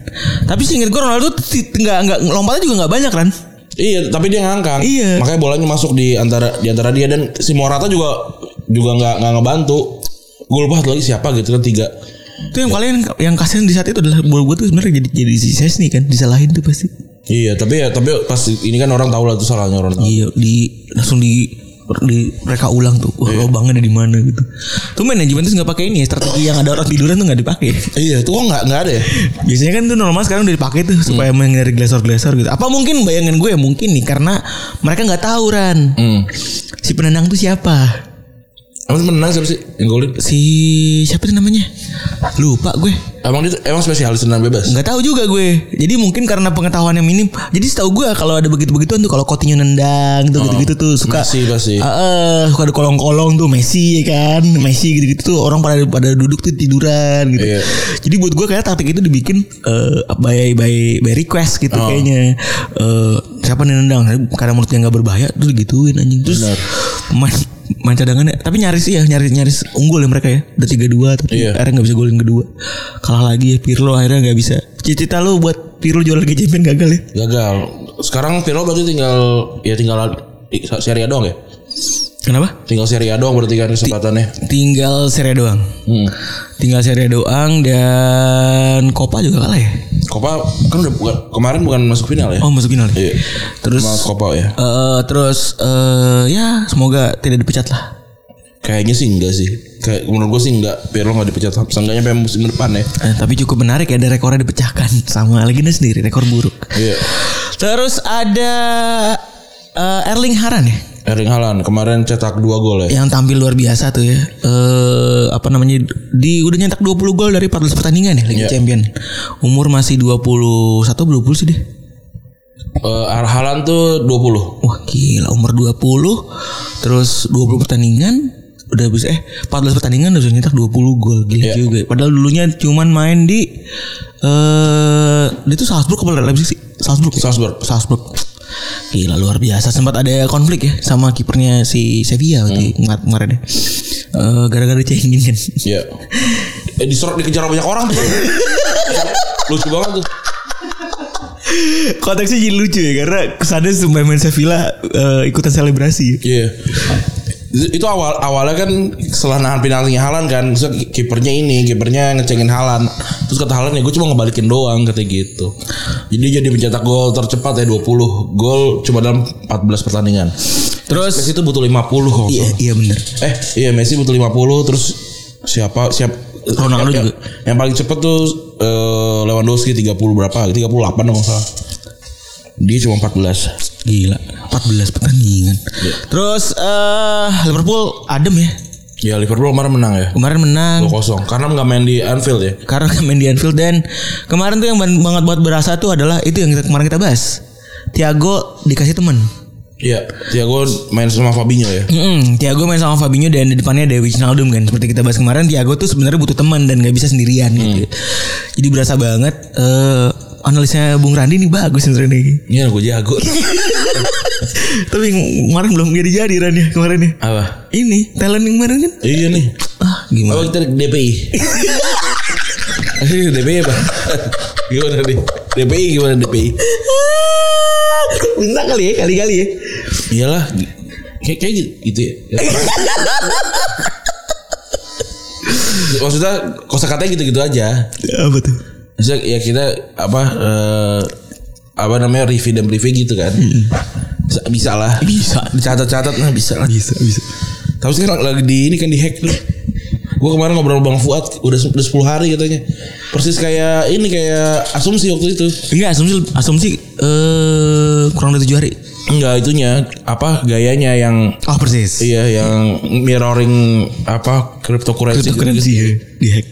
Tapi seinget gue Ronaldo nggak nggak lompatnya juga nggak banyak kan. Iya, tapi dia ngangkang. Iya. Makanya bolanya masuk di antara di antara dia dan si Morata juga juga nggak nggak ngebantu. Gue lupa satu lagi siapa gitu kan tiga. Itu yang paling yang kasihan di saat itu adalah bola gue tuh sebenarnya jadi jadi si Sesni kan disalahin tuh pasti. Iya, tapi ya tapi pas ini kan orang tahu lah itu salahnya orang tahu. Iya, di langsung di di mereka ulang tuh. Wah, lubangnya ada di mana gitu. Tuh manajemen tuh nggak pakai ini ya, strategi yang ada orang tiduran tuh nggak dipakai. Iya, itu kok nggak nggak ada ya? Biasanya kan tuh normal sekarang udah dipakai tuh supaya menghindari glesor-glesor gitu. Apa mungkin bayangan gue ya mungkin nih karena mereka nggak tahu Ran. Hmm. Si penendang tuh siapa? Emang menang siapa sih yang golin? Si siapa tuh namanya? Lupa gue. Emang dia emang spesialis tenang bebas? Nggak tahu juga gue. Jadi mungkin karena pengetahuannya minim. Jadi setahu gue kalau ada begitu-begituan tuh kalau Coutinho nendang tuh gitu-gitu tuh suka Messi pasti. Eh, eh, suka ada kolong-kolong tuh Messi ya kan. Messi gitu-gitu tuh orang pada pada duduk tuh tiduran gitu. Iya. Jadi buat gue kayak taktik itu dibikin eh, by by by request gitu Oh. kayaknya. Eh, siapa nih nendang? Karena menurut dia nggak berbahaya tuh gituin anjing. Terus main main cadangannya tapi nyaris iya nyaris nyaris unggul ya mereka ya udah tiga dua tapi Iya. akhirnya nggak bisa golin kedua kalah lagi ya Pirlo akhirnya nggak bisa cita-cita lu buat Pirlo juara Liga Champions gagal ya Gagal. Sekarang Pirlo berarti tinggal ya tinggal Serie A doang ya? Kenapa Tinggal Serie A doang berarti kan kesempatannya. tinggal Serie A doang Hmm. tinggal Serie A doang dan Copa juga kalah ya Copa kan udah bukan kemarin bukan masuk final ya? oh masuk final ya? Iya. terus Sama Copa ya. eh, terus eh, ya semoga tidak dipecat lah Kayaknya sih enggak sih. Kayak menurut gue sih enggak. Pirlo enggak dipecat. Seenggaknya sampai musim depan ya. Eh, tapi cukup menarik ya ada rekornya dipecahkan *laughs* sama Legenda sendiri rekor buruk Iya. terus ada eh, Erling Haaland ya Erling Haaland kemarin cetak 2 gol ya. yang tampil luar biasa tuh ya. Eh apa namanya di udah nyetak 20 gol dari 14 pertandingan ya Liga Iya. Champion. Umur masih 21 atau 20 sih deh. Eh, Haaland tuh 20. Wah gila umur 20 terus 20 pertandingan udah bisa eh 14 pertandingan udah nyetak 20 gol gila Iya. juga. Padahal dulunya cuman main di eh dia tuh Salzburg apa Leipzig sih? Salzburg. ya? Salzburg. Salzburg. Gila luar biasa sempat ada konflik ya sama kipernya si Sevilla waktu kemar- kemarin ya. Eh, gara-gara cengin kan. Iya. Eh disorot dikejar banyak orang tuh. Lucu banget tuh. Konteksnya jadi lucu ya karena kesannya pemain Sevilla eh, ikutan selebrasi. Iya. Itu, itu awal awalnya kan setelah nahan penaltinya Halan kan, kipernya ini, kipernya ngecengin Halan. Terus kata Halan ya gue cuma ngebalikin doang kata gitu. Jadi jadi mencetak gol tercepat ya 20 gol cuma dalam 14 pertandingan. Terus Messi itu butuh 50 kok. iya iya bener. Eh, iya Messi butuh 50 terus siapa siap Ronaldo yang, juga. Yang paling cepet tuh eh, Lewandowski 30 berapa? 38 kalau nggak salah. Dia cuma 14. Gila 14 pertandingan. Terus eh Liverpool adem ya. Ya Liverpool kemarin menang ya. Kemarin menang 2-0 karena nggak main di Anfield ya. karena main di Anfield dan kemarin tuh yang ban- banget buat berasa tuh adalah itu yang kita, kemarin kita bahas. Thiago dikasih teman. Iya, Thiago main sama Fabinho ya. Mm-mm, Thiago main sama Fabinho dan di depannya ada Wijnaldum kan seperti kita bahas kemarin Thiago tuh sebenarnya butuh teman dan nggak bisa sendirian gitu. Jadi berasa banget eh analisnya Bung Randi nih bagus sebenarnya nih. Iya, gue jago. *laughs* Tapi kemarin belum jadi jadi Ran ya kemarin ya. Apa? Ini talent yang kemarin kan. Iya nih. Ah gimana? Oh kita DPI. DPI apa? gimana nih? DPI gimana DPI? Minta kali ya kali-kali ya. Iyalah. Kayak kayak gitu, ya. *laughs* Maksudnya kosa katanya gitu-gitu aja. Apa tuh? Ya kita apa eh, apa namanya review dan review gitu kan. Bisa, bisa lah. Bisa. Dicatat-catat nah bisa lah. Bisa bisa. Tapi sekarang lagi di ini kan di hack tuh. Gue kemarin ngobrol sama Bang Fuad udah udah 10 hari katanya. Persis kayak ini kayak asumsi waktu itu. Enggak asumsi asumsi eh kurang dari tujuh hari. Enggak itunya apa gayanya yang Oh persis. iya yang mirroring apa cryptocurrency. Cryptocurrency ya di hack.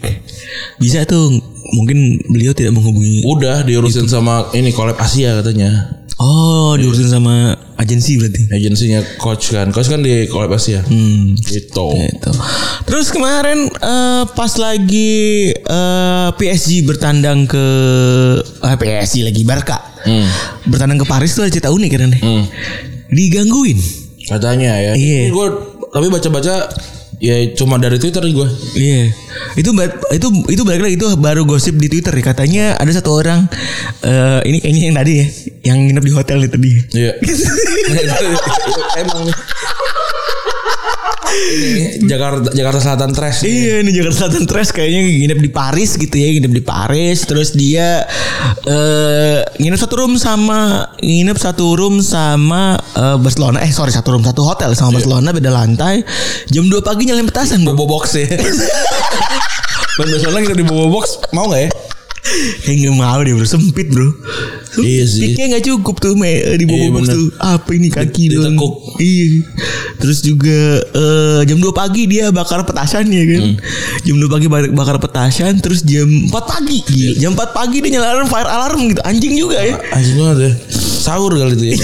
Bisa tuh mungkin beliau tidak menghubungi. Udah diurusin sama ini collab Asia katanya. Oh diurusin sama agensi berarti. Agensinya coach kan. Coach kan di collab Asia. Hmm. Gitu. Gitu. Terus kemarin eh, pas lagi eh, PSG bertandang ke eh, PSG lagi Barca. Hmm. Bertandang ke Paris tuh ada cerita unik kan nih. Hmm. Digangguin. Katanya ya. Iya. Gue tapi baca-baca ya cuma dari Twitter gue. Iya. Itu ba- itu itu balik lagi itu baru gosip di Twitter ya. Katanya ada satu orang eh ini kayaknya yang tadi ya, yang nginep di hotel itu tadi. *laughs* Iya. Emang nih. ini Jakarta Jakarta Selatan Trash. Iya ini Jakarta Selatan Trash kayaknya nginep di Paris gitu ya nginep di Paris terus dia eh nginep satu room sama nginep satu room sama eh, Barcelona eh sorry satu room satu hotel sama Barcelona beda lantai jam 2 pagi nyalain petasan Bobo box ya. *laughs* Dan biasanya kita di Bobo box mau nggak ya? Kayak nggak mau deh bro sempit bro Sempit. Iya sih. Kayak nggak cukup tuh me, di Iya, bobo box bener. tuh Apa ini kaki Di- ditekuk. Iya Terus juga eh, Jam 2 pagi dia bakar petasan ya kan Hmm. Jam 2 pagi bakar, petasan Terus jam 4 pagi Iya. Gila. Jam 4 pagi dia nyalain fire alarm gitu Anjing juga ya Anjing banget ya. Sahur kali itu ya.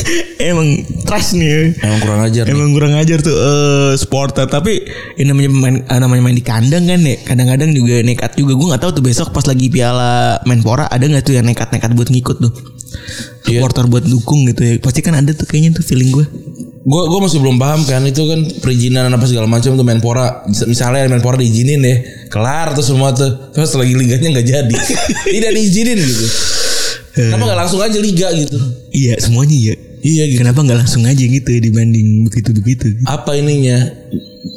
*laughs* Emang trash nih ya Emang kurang ajar nih. Emang kurang ajar tuh eh supporter tapi ini namanya main eh, namanya main di kandang kan ya. Kadang-kadang juga nekat juga. Gue nggak tahu tuh besok pas lagi Piala Menpora ada nggak tuh yang nekat-nekat buat ngikut tuh. Iya. Supporter buat dukung gitu ya. Pasti kan ada tuh kayaknya tuh feeling gue. Gue gue masih belum paham kan itu kan perizinan apa segala macam tuh Menpora Mis- misalnya Menpora diizinin deh kelar tuh semua tuh terus lagi liganya nggak jadi *laughs* tidak diizinin gitu kenapa nggak langsung aja liga gitu? Iya semuanya iya. iya gitu. Kenapa nggak langsung aja gitu dibanding begitu-begitu? apa ininya?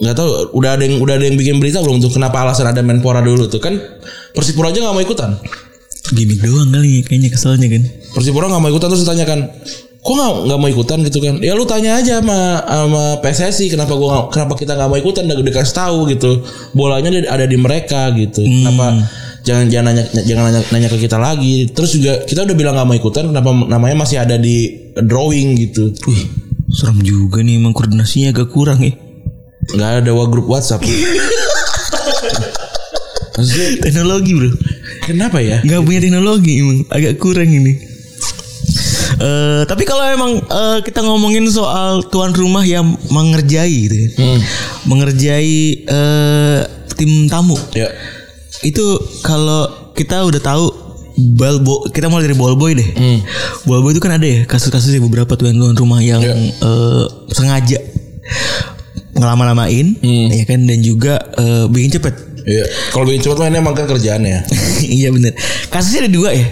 Nggak tahu udah ada yang udah ada yang bikin berita belum tuh kenapa alasan ada Menpora dulu tuh? Kan Persipura aja nggak mau ikutan. Gimik doang kali ya kayaknya keselnya kan. Persipura nggak mau ikutan terus ditanyakan kok nggak nggak mau ikutan? gitu kan. Ya lu tanya aja sama sama PSSI kenapa gua kenapa kita nggak mau ikutan? Udah dikasih tahu gitu. Bolanya ada- ada di mereka gitu. Kenapa jangan jangan nanya jangan nanya, nanya ke kita lagi terus juga kita udah bilang nggak mau ikutan kenapa namanya masih ada di drawing gitu Wih serem juga nih emang koordinasinya agak kurang ya. nggak ada wa grup WhatsApp Maksudnya, *laughs* Teknologi bro. kenapa ya nggak punya teknologi emang agak kurang ini. Eh tapi kalau emang eh, kita ngomongin soal tuan rumah yang mengerjai gitu ya. Hmm. Mengerjai eh, tim tamu. ya Itu kalau kita udah tahu Balbo kita mulai dari Ballboy deh. Hmm. Ballboy itu kan ada ya kasus-kasusnya beberapa tuan tuan rumah yang Ya. eh, sengaja ngelama-lamain Hmm. ya kan dan juga eh, bikin cepet Iya. Kalau bikin cepat mah ini emang kan kerjaannya. *laughs* iya bener Kasusnya ada dua ya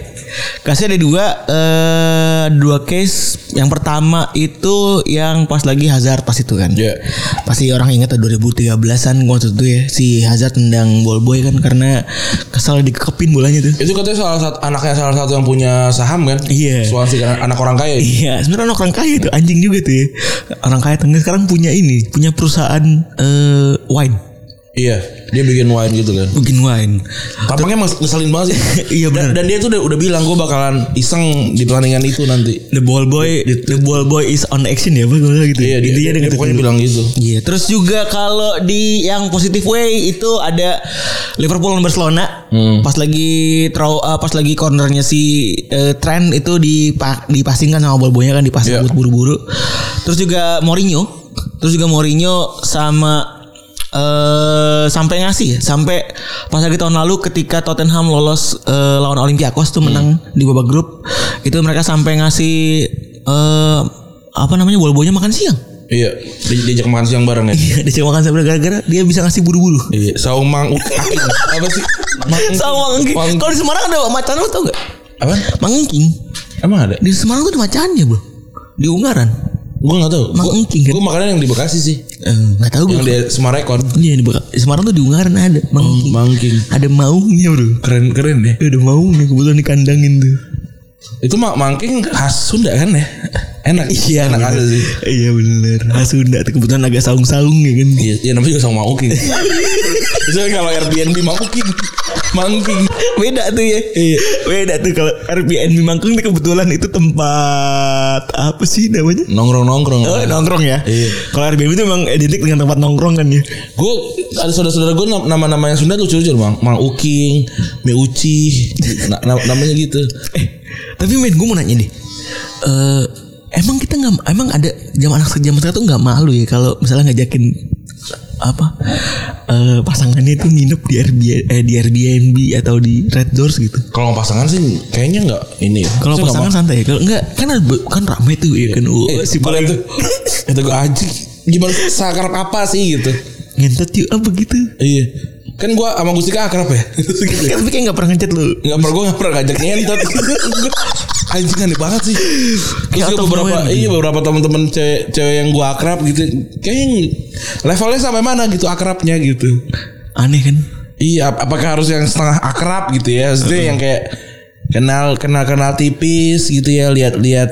Kasusnya ada dua eh Dua case Yang pertama itu Yang pas lagi Hazard pas itu kan Iya. Pasti orang ingat 2013an Waktu itu ya Si Hazard tendang ball boy kan Karena Kesal dikekepin bolanya tuh Itu katanya salah satu anaknya salah satu yang punya saham kan? Iya. Swansea kan anak orang kaya. Iya sebenarnya orang kaya tuh Anjing juga tuh ya Orang kaya tengah sekarang punya ini Punya perusahaan eh Wine Iya, dia bikin wine gitu kan. Bikin wine Tampaknya mas ngeselin banget sih. *laughs* Iya, benar. Dan, dan dia tuh udah, udah bilang gue bakalan iseng di pertandingan itu nanti. The ball boy The ball boy is on action ya Apa gitu Iya, dia, dia, dia dengan pokoknya bilang gitu. Iya, terus juga kalau di yang positif way itu ada Liverpool dan Barcelona. Pas lagi throw uh, pas lagi cornernya si uh, Trent itu dipa dipasingkan sama ball-boynya kan dipasing Iya. buat buru-buru. Terus juga Mourinho, terus juga Mourinho sama eh sampai ngasih ya, sampai pas lagi tahun lalu ketika Tottenham lolos eh, lawan Olympiakos tuh menang di babak grup, itu mereka sampai ngasih eh apa namanya bol-bolnya makan siang. Iya, di- diajak makan siang bareng ya. Iya, dia cuma makan sebelah gara-gara dia bisa ngasih buru-buru. Iya, saung mang aking. apa sih? *laughs* Mang Sama mangking. Mang- Kalau di Semarang ada macan lo tau gak? apa? Mangking. Emang ada? Di Semarang tuh ada macannya bro. Di Ungaran. Gue nggak tahu. Mang Engking kan? Gue makanan yang di Bekasi sih. Eh, Gak tau gue. Yang di Semarekon. Iya di, Beka- di Semarang tuh di Ungaran ada mangking. Mangking. Ada maungnya bro. Keren keren ya. Ada maungnya kebetulan dikandangin tuh. Itu mak mangking khas Sunda kan ya? Enak. enak bener. ada sih. Iya bener. Ah, Sunda tuh kebetulan agak saung-saung ya kan. Iya, ya namanya juga sama mangking. *laughs* Misalnya kalau Airbnb mangking, mangking. Beda tuh ya. Iya. Beda tuh kalau Airbnb Mangkung tuh kebetulan itu tempat apa sih namanya? Nongkrong nongkrong. Oh, nongkrong ya. Iya. Kalau Airbnb itu memang identik dengan tempat nongkrong kan ya. Gue ada saudara-saudara gue nama-nama yang Sunda lucu-lucu mang, mang Uking, Mi Uci, na- na- namanya gitu. Eh, tapi men gue mau nanya deh. Eh, emang kita nggak emang ada zaman anak zaman sekarang tuh nggak malu ya kalau misalnya ngajakin apa eh pasangannya itu nginep di Airbnb, eh, di Airbnb atau di Red Doors gitu. Kalau pasangan sih kayaknya nggak ini. ya. Kalau pasangan santai ya. Kalau enggak kan kan rame tuh ya kan. Oh, Eh, si paling itu kata gue aja gimana sakarap apa sih gitu ngentot yuk apa gitu. iya Kan gua sama Gustika akrab ya. *laughs* Tapi kayak gak pernah ngechat lu. Nggak pernah gue nggak pernah ngajak ngentot. *laughs* Anjing aneh banget sih. Terus Kayak beberapa iya beberapa teman-teman cewek, cewek yang gue akrab gitu. Kayaknya levelnya sampai mana gitu akrabnya gitu. Aneh kan? Iya, ap- apakah harus yang setengah akrab gitu ya? Maksudnya yang kayak kenal kenal kenal tipis gitu ya, lihat lihat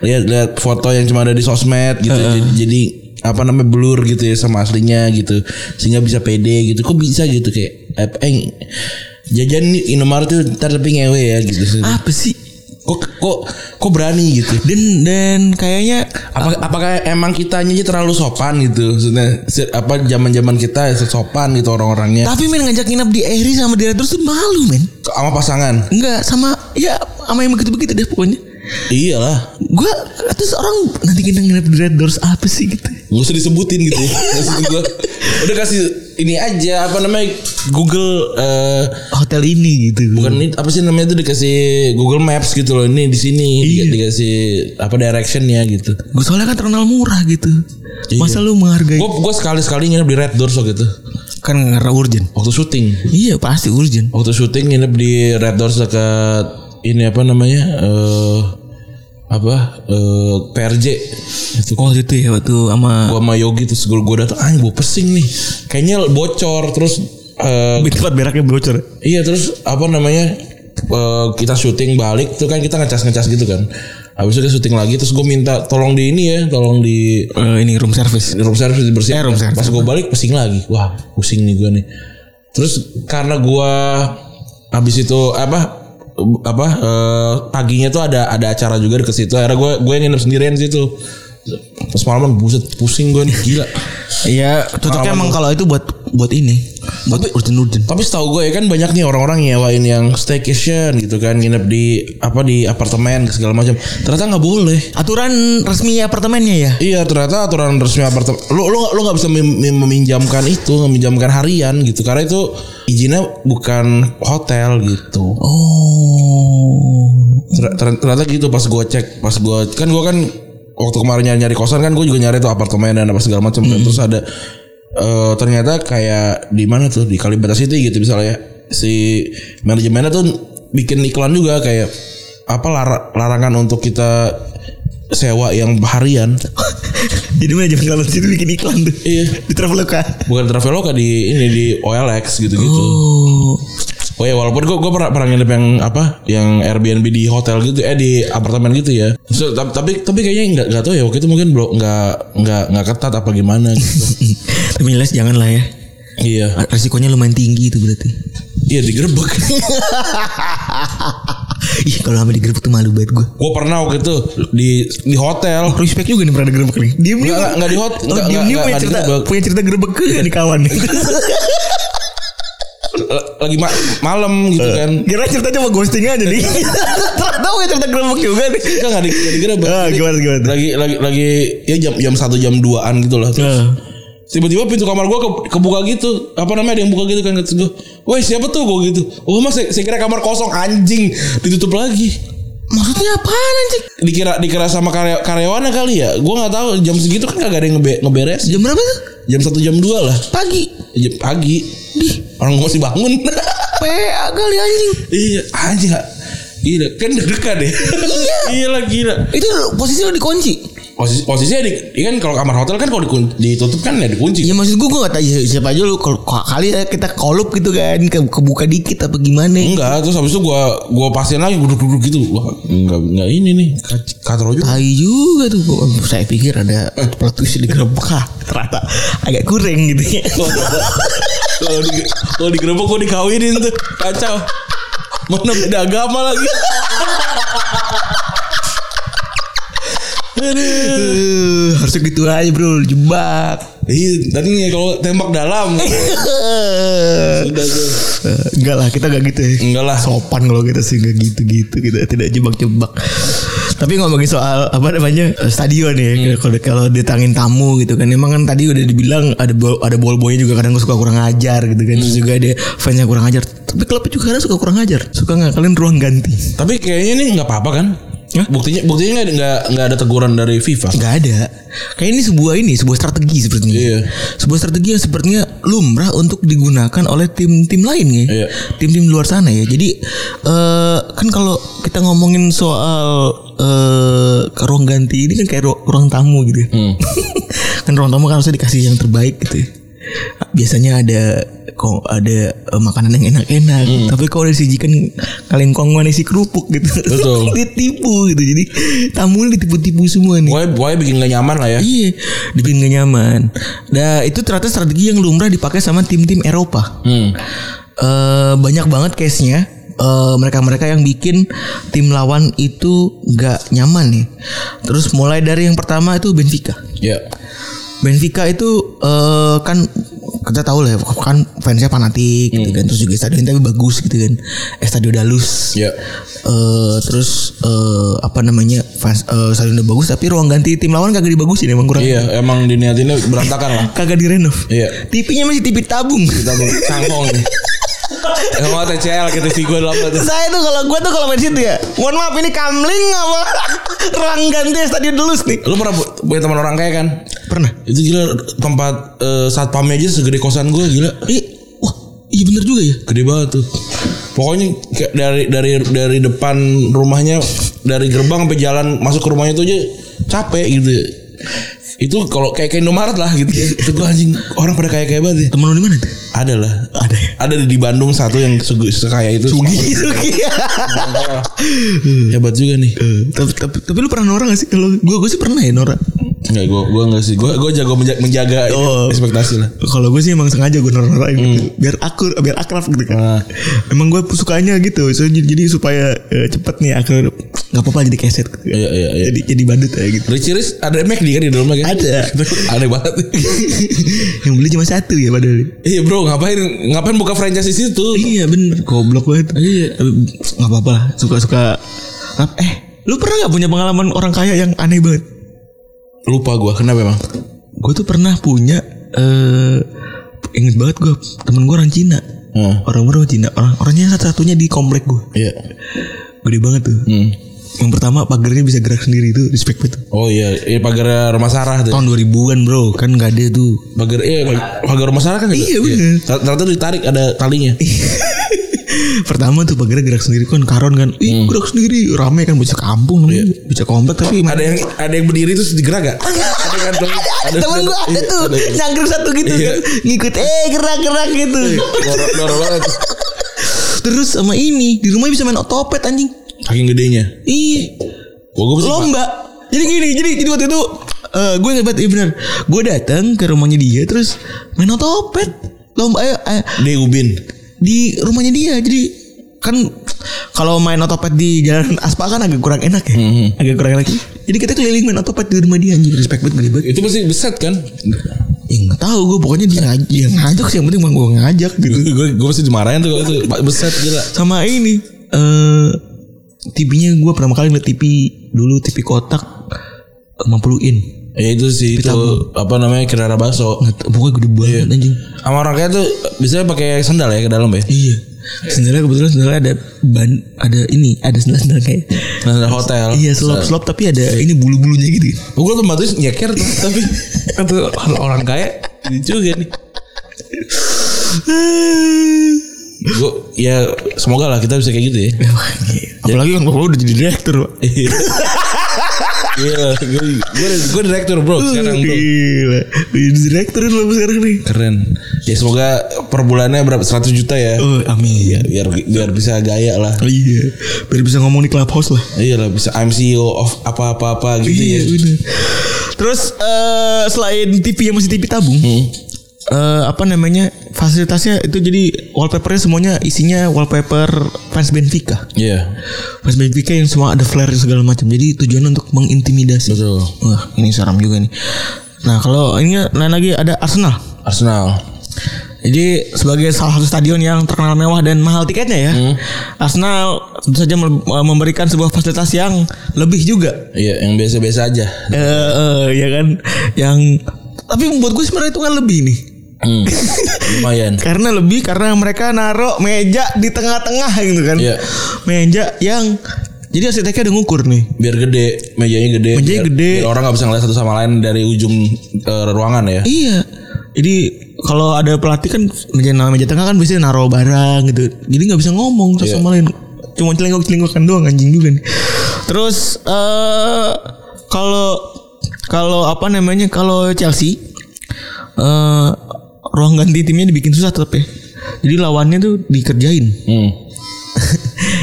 lihat lihat foto yang cuma ada di sosmed gitu. Jadi, jadi apa namanya blur gitu ya sama aslinya gitu, sehingga bisa pede gitu. Kok bisa gitu kayak eh, eh jajan nih Indomaret tuh ntar tapi ngewe ya gitu. Apa sih? Kok kok kok berani gitu? Dan dan kayaknya Apa, apakah emang kitanya aja terlalu sopan gitu? Maksudnya apa zaman-zaman kita sopan gitu orang-orangnya tapi men ngajak nginep di Eri sama di Red Doors tuh malu men. sama pasangan? Enggak sama ya sama yang begitu-begitu deh pokoknya. Iyalah. Gue terus orang nanti kita nginep di Red Doors apa sih gitu. Gak usah disebutin gitu. Maksud gua udah kasih ini aja apa namanya Google eh Hotel ini gitu. bukan ini apa sih namanya itu dikasih Google Maps gitu loh ini di sini Di- dikasih apa directionnya gitu. Gue soalnya kan terkenal murah gitu. Masa lu menghargai? Gue gue sekali sekali nginep di Red Doors waktu itu Kan karena urgent. waktu syuting. Iya pasti urgent. Waktu syuting nginep di Red Doors dekat ini apa namanya eh apa eh PRJ itu Oh itu ya waktu sama gua sama Yogi terus gue gue datang ah gue pesing nih kayaknya bocor terus eh di tempat beraknya bocor. Iya terus apa namanya eh, kita syuting balik tuh kan kita ngecas ngecas gitu kan. Habis itu kita syuting lagi terus gue minta tolong di ini ya, tolong di Eh, ini room service. room service dibersihin. Eh, room service. Pas gue balik pusing lagi. Wah pusing nih gue nih. Terus karena gue habis itu apa apa eh, paginya tuh ada ada acara juga ke situ. Akhirnya gue gue nginep sendirian di situ. Pas malam buset pusing gue nih gila. Iya, cocoknya emang kalau itu buat buat ini, buat urgent-urgent. Tapi setahu gue ya kan banyak nih orang-orang nyewain yang staycation gitu kan nginep di apa di apartemen segala macam. Ternyata nggak boleh. Aturan resmi apartemennya ya? Iya ternyata aturan resmi apartemen. Lu lu lu nggak bisa mem- mem- meminjamkan itu, meminjamkan harian gitu karena itu izinnya bukan hotel gitu. Oh. Ter- ter- Ternyata gitu pas gue cek, pas gue kan gue kan waktu kemarin nyari, nyari kosan kan gue juga nyari tuh apartemen dan apa segala macam. kan. Terus ada eh, ternyata kayak di mana tuh di Kalibata City gitu misalnya si manajemennya tuh bikin iklan juga kayak apa lar- larangan untuk kita sewa yang harian. *laughs* Jadi manajemen kalau situ bikin iklan tuh. Iya. Di Traveloka. Bukan Traveloka di ini di OLX gitu-gitu. Oh. Oh ya walaupun gue gue pernah pernah nginep yang apa yang Airbnb di hotel gitu eh di apartemen gitu ya. So, tapi, tapi tapi kayaknya nggak nggak tahu ya waktu itu mungkin belum nggak nggak nggak ketat apa gimana gitu. *laughs* Tapi jelas jangan lah ya. iya Resikonya lumayan tinggi itu berarti. iya digerebek. *laughs* Ih kalau sama digerebek tuh malu banget gue. gue pernah waktu itu di di hotel. Respect juga nih pernah digerebek nih. Diem nih. Nggak, nggak di hot- Oh, diem punya cerita punya cerita gerebek ke *laughs* nih kawan nih. Lagi ma- malam gitu kan. Kira ceritanya mau ghosting aja nih. *laughs* Ternyata punya cerita gerebek juga nih. Enggak nggak di, nggak digerebek. Ah, gimana, gimana? Lagi lagi lagi ya jam jam satu jam duaan gitu lah. Terus Ah. tiba-tiba pintu kamar gue ke, kebuka gitu apa namanya ada yang buka gitu kan kata gue woi siapa tuh gue gitu oh mas saya, saya kira kamar kosong anjing ditutup lagi Maksudnya apaan anjing? dikira dikira sama karya, karyawannya kali ya? Gue nggak tahu jam segitu kan kagak ada yang ngebe, ngeberes. Jam berapa tuh? jam satu jam dua lah. Pagi. jam pagi. Orang gue masih bangun. *laughs* PA kali anjing. iya anjing gila. Kan deg-degan ya? Iya. *laughs* Lah gila. Itu posisi lo dikunci. Posisi posisinya di iya kan kalau kamar hotel kan kalau ditutup kan ya dikunci Ya maksud gue gue gak tahu siapa aja lu kalau kali ya kita kolup gitu kan ke, kebuka dikit apa gimana Enggak, terus habis itu gua gua pastiin lagi duduk-duduk gitu. Wah, enggak enggak ini nih. Katro juga. Tai juga tuh Gua- saya pikir ada plot twist di gerebek ah, ternyata agak kurang gitu ya *laughs* Kalau di kalau digerebek gua dikawinin tuh. Kacau. Mana beda agama lagi. Aduh. Harusnya gitu aja bro. Jebak. Iya, tadi nih kalau tembak dalam. *laughs* Sudah tuh. Enggak lah kita gak gitu ya. Enggak lah. sopan kalau kita sih gak gitu-gitu. Kita tidak jebak-jebak. Tapi ngomongin soal apa namanya stadion ya. Kalau kalau ditangin tamu gitu kan. Emang kan tadi udah dibilang ada bol, ada ball boynya juga kadang suka kurang ajar gitu kan. Terus juga ada fans yang kurang ajar. Tapi klub juga kadang suka kurang ajar. Suka ngakalin ruang ganti. Tapi kayaknya ini nggak apa-apa kan? Hah? Buktinya buktinya nggak nggak ada teguran dari FIFA. Nggak ada. Kayak ini sebuah ini, sebuah strategi sepertinya. Iya. Sebuah strategi yang sepertinya lumrah untuk digunakan oleh tim-tim lain ya. Iya. Tim-tim luar sana ya. Jadi eh kan kalau kita ngomongin soal eh ruang ganti ini kan kayak ru- ruang tamu gitu. ya. Hmm. *laughs* kan ruang tamu kan harusnya dikasih yang terbaik gitu. ya. Biasanya ada kok ada eh, makanan yang enak-enak, tapi kalau disajikan kalengkong isi kerupuk gitu, Betul. *laughs* ditipu gitu. Jadi tamu ditipu-tipu semua nih. Pokoknya, pokoknya bikin gak nyaman lah ya. Iya, dibikin gak nyaman. Nah itu ternyata strategi yang lumrah dipakai sama tim-tim Eropa. Hmm. Eh, banyak banget case-nya. Eh, mereka-mereka yang bikin tim lawan itu gak nyaman nih. Terus mulai dari yang pertama itu Benfica. Ya. Benfica itu eh, kan kita tahu lah ya, kan fansnya fanatik gitu kan terus juga stadion tapi bagus gitu kan. Estadio Dalus Ya. Eh, terus eh, apa namanya fans eh, stadionnya bagus tapi ruang ganti tim lawan kagak dibagusin emang kurang. Iya, emang diniatinnya berantakan lah. *laughs* kagak direnov. Iya. TV-nya masih TV tabung. Kita mau *laughs* cangkong nih. Emang TCL ke TV gue lama tuh. saya tuh kalau gue tuh kalau main situ ya mohon maaf ini kamling apa *laughs* ruang ganti stadion Dalus nih Lu pernah pu- punya teman orang kaya kan? pernah Itu gila tempat eh, satpamnya aja segede kosan gue gila. Ih, wah iya bener juga ya Gede banget tuh. Pokoknya kayak dari dari dari depan rumahnya dari gerbang sampai jalan masuk ke rumahnya itu aja capek gitu. Itu kalau kayak kayak Indomaret lah gitu. itu gue anjing orang pada kayak kayak banget ya. temen lu di mana tuh Ada lah. ada ya Ada di Bandung satu yang segu- sekaya itu. Sugi Sugi *laughs* Hebat juga nih. tapi, tapi, tapi lu pernah norak gak sih kalau gue gue sih pernah ya norak Enggak, gue gue enggak sih. Gue gue jago menjaga, menjaga Oh. ekspektasi lah. kalau gue sih emang sengaja gue norak-norakin gitu. biar akur biar akrab gitu kan Ah. emang gue sukanya gitu so, jadi, supaya eh, cepet nih akur nggak apa-apa jadi keset gitu. Iya iya iya. jadi jadi badut ya gitu Richie Rich ada McD kan di dalamnya kan? Ada. *laughs* Aneh banget. *laughs* yang beli cuma satu ya padahal iya bro, ngapain ngapain buka franchise di situ? iya bener goblok banget iya tapi nggak apa-apa lah suka-suka eh lu pernah nggak punya pengalaman orang kaya yang aneh banget Lupa gue, kenapa emang? gue tuh pernah punya eh inget banget gue temen gue orang Cina Hmm. orang orang Cina orang orangnya satu-satunya di komplek gue Iya. gede banget tuh Hmm. Yang pertama pagarnya bisa gerak sendiri itu respect tuh Oh iya, iya pagar rumah Sarah tuh. tahun 2000-an bro kan nggak ada tuh Pagar iya pagar rumah Sarah kan gitu? Iya, bener. Ternyata ditarik ada talinya. *laughs* pertama tuh pagarnya gerak sendiri kan karon kan ih gerak sendiri rame kan bisa kampung namanya bisa komplek tapi ada yang ada yang berdiri terus digerak gak? ada kan tuh. ada temen gue ada Iya, tuh ada. nyangkir satu gitu Iya. kan ngikut eh gerak-gerak gitu loro banget. terus sama ini di rumah bisa main otopet anjing Saking gedenya. iya. Gua gue lomba jadi gini jadi jadi waktu itu eh gue hebat iya bener gue datang ke rumahnya dia terus main otopet. Lomba ayo, ayo, di Ubin. di rumahnya dia jadi kan kalau main otopet di jalan aspal kan agak kurang enak ya. Mhm. agak kurang enak. Jadi kita keliling main otopet di rumah dia anjing. Respect banget gede banget. Itu pasti beset kan? ya nggak tahu gue pokoknya dia ngajak dia ngajak sih yang penting gue ngajak gitu. Gue gue pasti dimarahin tuh kalau itu. Beset gila. sama ini eh TV-nya gue pertama kali ngeliat TV dulu TV kotak 50 in Ya itu sih itu apa namanya kirara baso. pokoknya gede banget anjing Sama orang kaya tuh biasanya pakai sandal ya ke dalam ya. iya sendalnya kebetulan sendalnya ada ban ada ini ada sendal-sendal kayak Sandal hotel. iya slop slop tapi ada ini bulu-bulunya gitu Gue tuh bantu nyeker tuh *laughs* tapi kata orang kaya juga nih. *laughs* Gue ya semoga lah kita bisa kayak gitu ya. *laughs* apalagi kan kalau udah jadi direktur. *laughs* Iya, gue gue gue direktur bro sekarang bro. Gila. Jadi direktur lo sekarang nih. Keren. Ya semoga per bulannya berapa 100 juta ya. Oh, amin. Biar biar bisa gaya lah. Iya. Biar bisa ngomong di clubhouse lah. Iya lah bisa I'm CEO of apa-apa-apa gitu Iya, ya. bener. Terus eh selain TV yang masih TV tabung, Hmm. Eh, apa namanya fasilitasnya itu jadi wallpapernya semuanya isinya wallpaper fans Benfica. Iya. Fans Benfica yang semua ada flare segala macam. Jadi tujuan untuk mengintimidasi. Betul. Wah, ini seram juga nih. Nah, kalau ini lain lagi ada Arsenal. Arsenal. Jadi sebagai salah satu stadion yang terkenal mewah dan mahal tiketnya ya, Arsenal tentu saja mem- memberikan sebuah fasilitas yang lebih juga. Iya, yang biasa-biasa aja. Eh, eh, ya kan, yang tapi buat gue sebenarnya itu kan lebih nih. Hmm. Lumayan. Karena lebih karena mereka naruh meja di tengah-tengah gitu kan. Iya. Meja yang Jadi arsiteknya udah ngukur nih. biar gede mejanya gede Mejanya biar, gede. biar orang nggak bisa ngeliat satu sama lain dari ujung eh, ruangan ya Iya. Jadi kalau ada pelatih kan meja nama meja tengah kan biasanya naruh barang gitu. Jadi nggak bisa ngomong satu Iya. sama lain. Cuma celingok celingkokan doang anjing juga nih. Terus eh kalau kalau apa namanya kalau Chelsea eh ruang ganti timnya dibikin susah tetap ya. Jadi lawannya tuh dikerjain. hmm.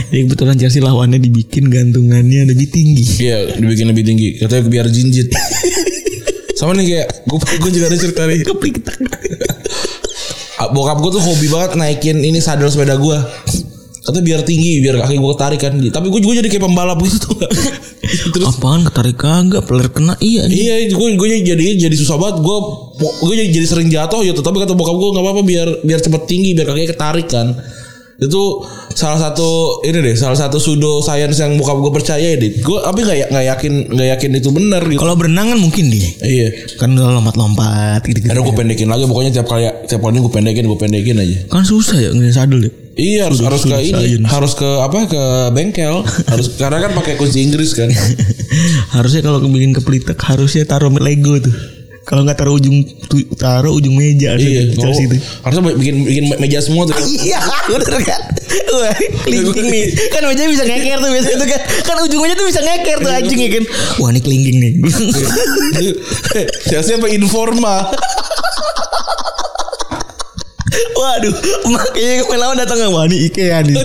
Jadi *laughs* kebetulan Chelsea lawannya dibikin gantungannya lebih tinggi. iya dibikin lebih tinggi katanya biar jinjit sama nih kayak gue gue juga ada cerita nih Keplitak. Bokap gue tuh hobi banget naikin ini sadel sepeda gue Kata biar tinggi biar kaki gue ketarik kan tapi gue juga jadi kayak pembalap gitu tuh *laughs* terus Apaan ketarik kagak peler kena iya nih. Iya, gue gue jadi jadi susah banget. Gue gue jadi, jadi sering jatuh gitu. Tapi kata bokap gue nggak apa-apa biar biar cepet tinggi biar kakinya ketarik kan. Itu salah satu ini deh, salah satu pseudo science yang bokap gue percaya deh. Gue tapi nggak nggak yakin nggak yakin itu benar gitu. Kalau berenang kan mungkin dia. Iya. Kan udah lompat-lompat gitu-gitu. Ada gue pendekin lagi pokoknya tiap kali tiap kali gue pendekin gue pendekin aja. Kan susah ya ngeliat sadel ya. Iya harus harus ke ini harus ke apa ke bengkel harus karena kan pakai kunci Inggris kan. *laughs* harusnya kalau bikin kepelitek harusnya taruh Lego tuh. Kalau nggak taruh ujung taruh ujung meja iya. oh, itu. harusnya bikin bikin meja semua tuh. *laughs* Iya bener kan Wah kelingking nih Kan meja bisa ngeker tuh biasanya tuh kan Kan ujung meja tuh bisa ngeker tuh anjing ya kan Wah ini kelingking nih *laughs* Chelsea apa informa? Waduh Makanya pelawan datang Wah ini Ikea nih